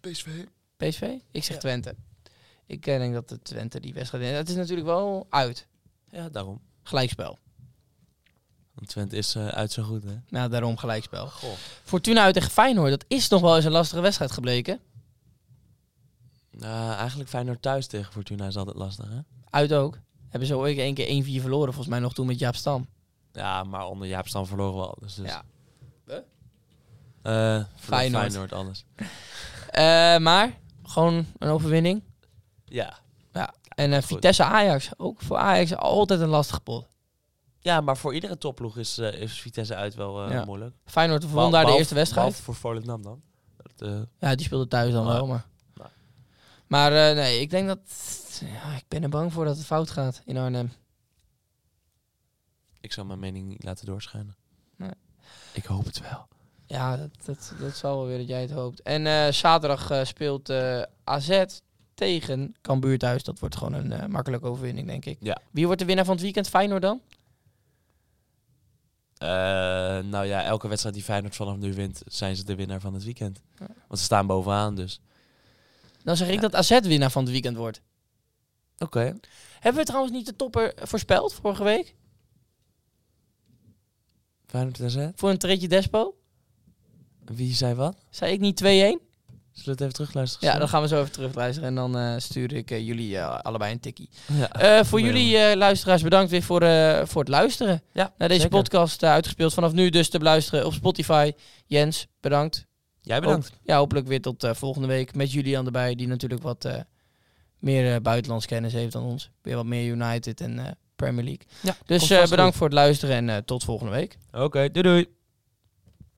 Speaker 3: PSV.
Speaker 1: PSV? Ik zeg
Speaker 3: Ja.
Speaker 1: Twente. Ik eh, denk dat de Twente die wedstrijd... Het is natuurlijk wel uit.
Speaker 2: Ja, daarom.
Speaker 1: Gelijkspel.
Speaker 2: Want Twente is eh, uit zo goed, hè?
Speaker 1: Nou, daarom gelijkspel.
Speaker 2: Goh.
Speaker 1: Fortuna uit tegen Feyenoord. Dat is nog wel eens een lastige wedstrijd gebleken.
Speaker 2: Nou, eigenlijk Feyenoord thuis tegen Fortuna is altijd lastig, hè?
Speaker 1: Uit ook. Hebben ze ooit één keer 1-4 verloren. Volgens mij nog toen met Jaap Stam.
Speaker 2: Ja, maar onder Jaap Stam verloren we alles. Dus.
Speaker 1: Ja.
Speaker 2: Eh, Feyenoord.
Speaker 1: Feyenoord.
Speaker 2: Feyenoord alles.
Speaker 1: Eh, maar gewoon een overwinning.
Speaker 2: Ja.
Speaker 1: En eh. Vitesse Ajax. Ook voor Ajax altijd een lastige pot.
Speaker 2: Ja, maar voor iedere topploeg is, eh, is Vitesse uit wel
Speaker 1: Ja.
Speaker 2: moeilijk.
Speaker 1: Feyenoord won daar de eerste wedstrijd.
Speaker 2: voor Volendam dan. Dat,
Speaker 1: Ja, die speelde thuis dan wel, maar...
Speaker 2: nou.
Speaker 1: Maar nee, ik denk dat... Ja, ik ben er bang voor dat het fout gaat in Arnhem.
Speaker 2: ik zou mijn mening niet laten doorschijnen.
Speaker 1: Nee.
Speaker 2: Ik hoop het wel.
Speaker 1: Ja, dat, dat, dat zal wel weer dat jij het hoopt. En zaterdag speelt AZ tegen Cambuur thuis. Dat wordt gewoon een eh, makkelijke overwinning, denk ik.
Speaker 2: Ja.
Speaker 1: Wie wordt de winnaar van het weekend? Feyenoord dan?
Speaker 2: Eh, nou ja, elke wedstrijd die Feyenoord vanaf nu wint, zijn ze de winnaar van het weekend.
Speaker 1: Ja.
Speaker 2: Want ze staan bovenaan, dus.
Speaker 1: Dan zeg ik
Speaker 2: Ja.
Speaker 1: dat AZ winnaar van het weekend wordt.
Speaker 2: Oké.
Speaker 1: Hebben we trouwens niet de topper voorspeld vorige week?
Speaker 2: Feyenoord AZ.
Speaker 1: Voor een treetje Despo?
Speaker 2: Wie zei wat?
Speaker 1: Zei ik niet 2-1?
Speaker 2: Zullen we het even terugluisteren?
Speaker 1: Ja, dan gaan we zo even terugluisteren. En dan eh, stuur ik eh, jullie eh, allebei een tikkie.
Speaker 2: Ja.
Speaker 1: Voor jullie luisteraars bedankt weer voor, voor het luisteren.
Speaker 2: Ja,
Speaker 1: Naar deze
Speaker 2: zeker.
Speaker 1: podcast uitgespeeld vanaf nu dus te beluisteren op Spotify. Jens, bedankt.
Speaker 2: Jij bedankt.
Speaker 1: Hoop- ja, hopelijk weer tot volgende week met Julian erbij, die natuurlijk wat, meer uh, buitenlands kennis heeft dan ons. Weer wat meer United en Premier League.
Speaker 2: Ja,
Speaker 1: dus bedankt voor het luisteren en tot volgende week.
Speaker 2: Oké, doei doei.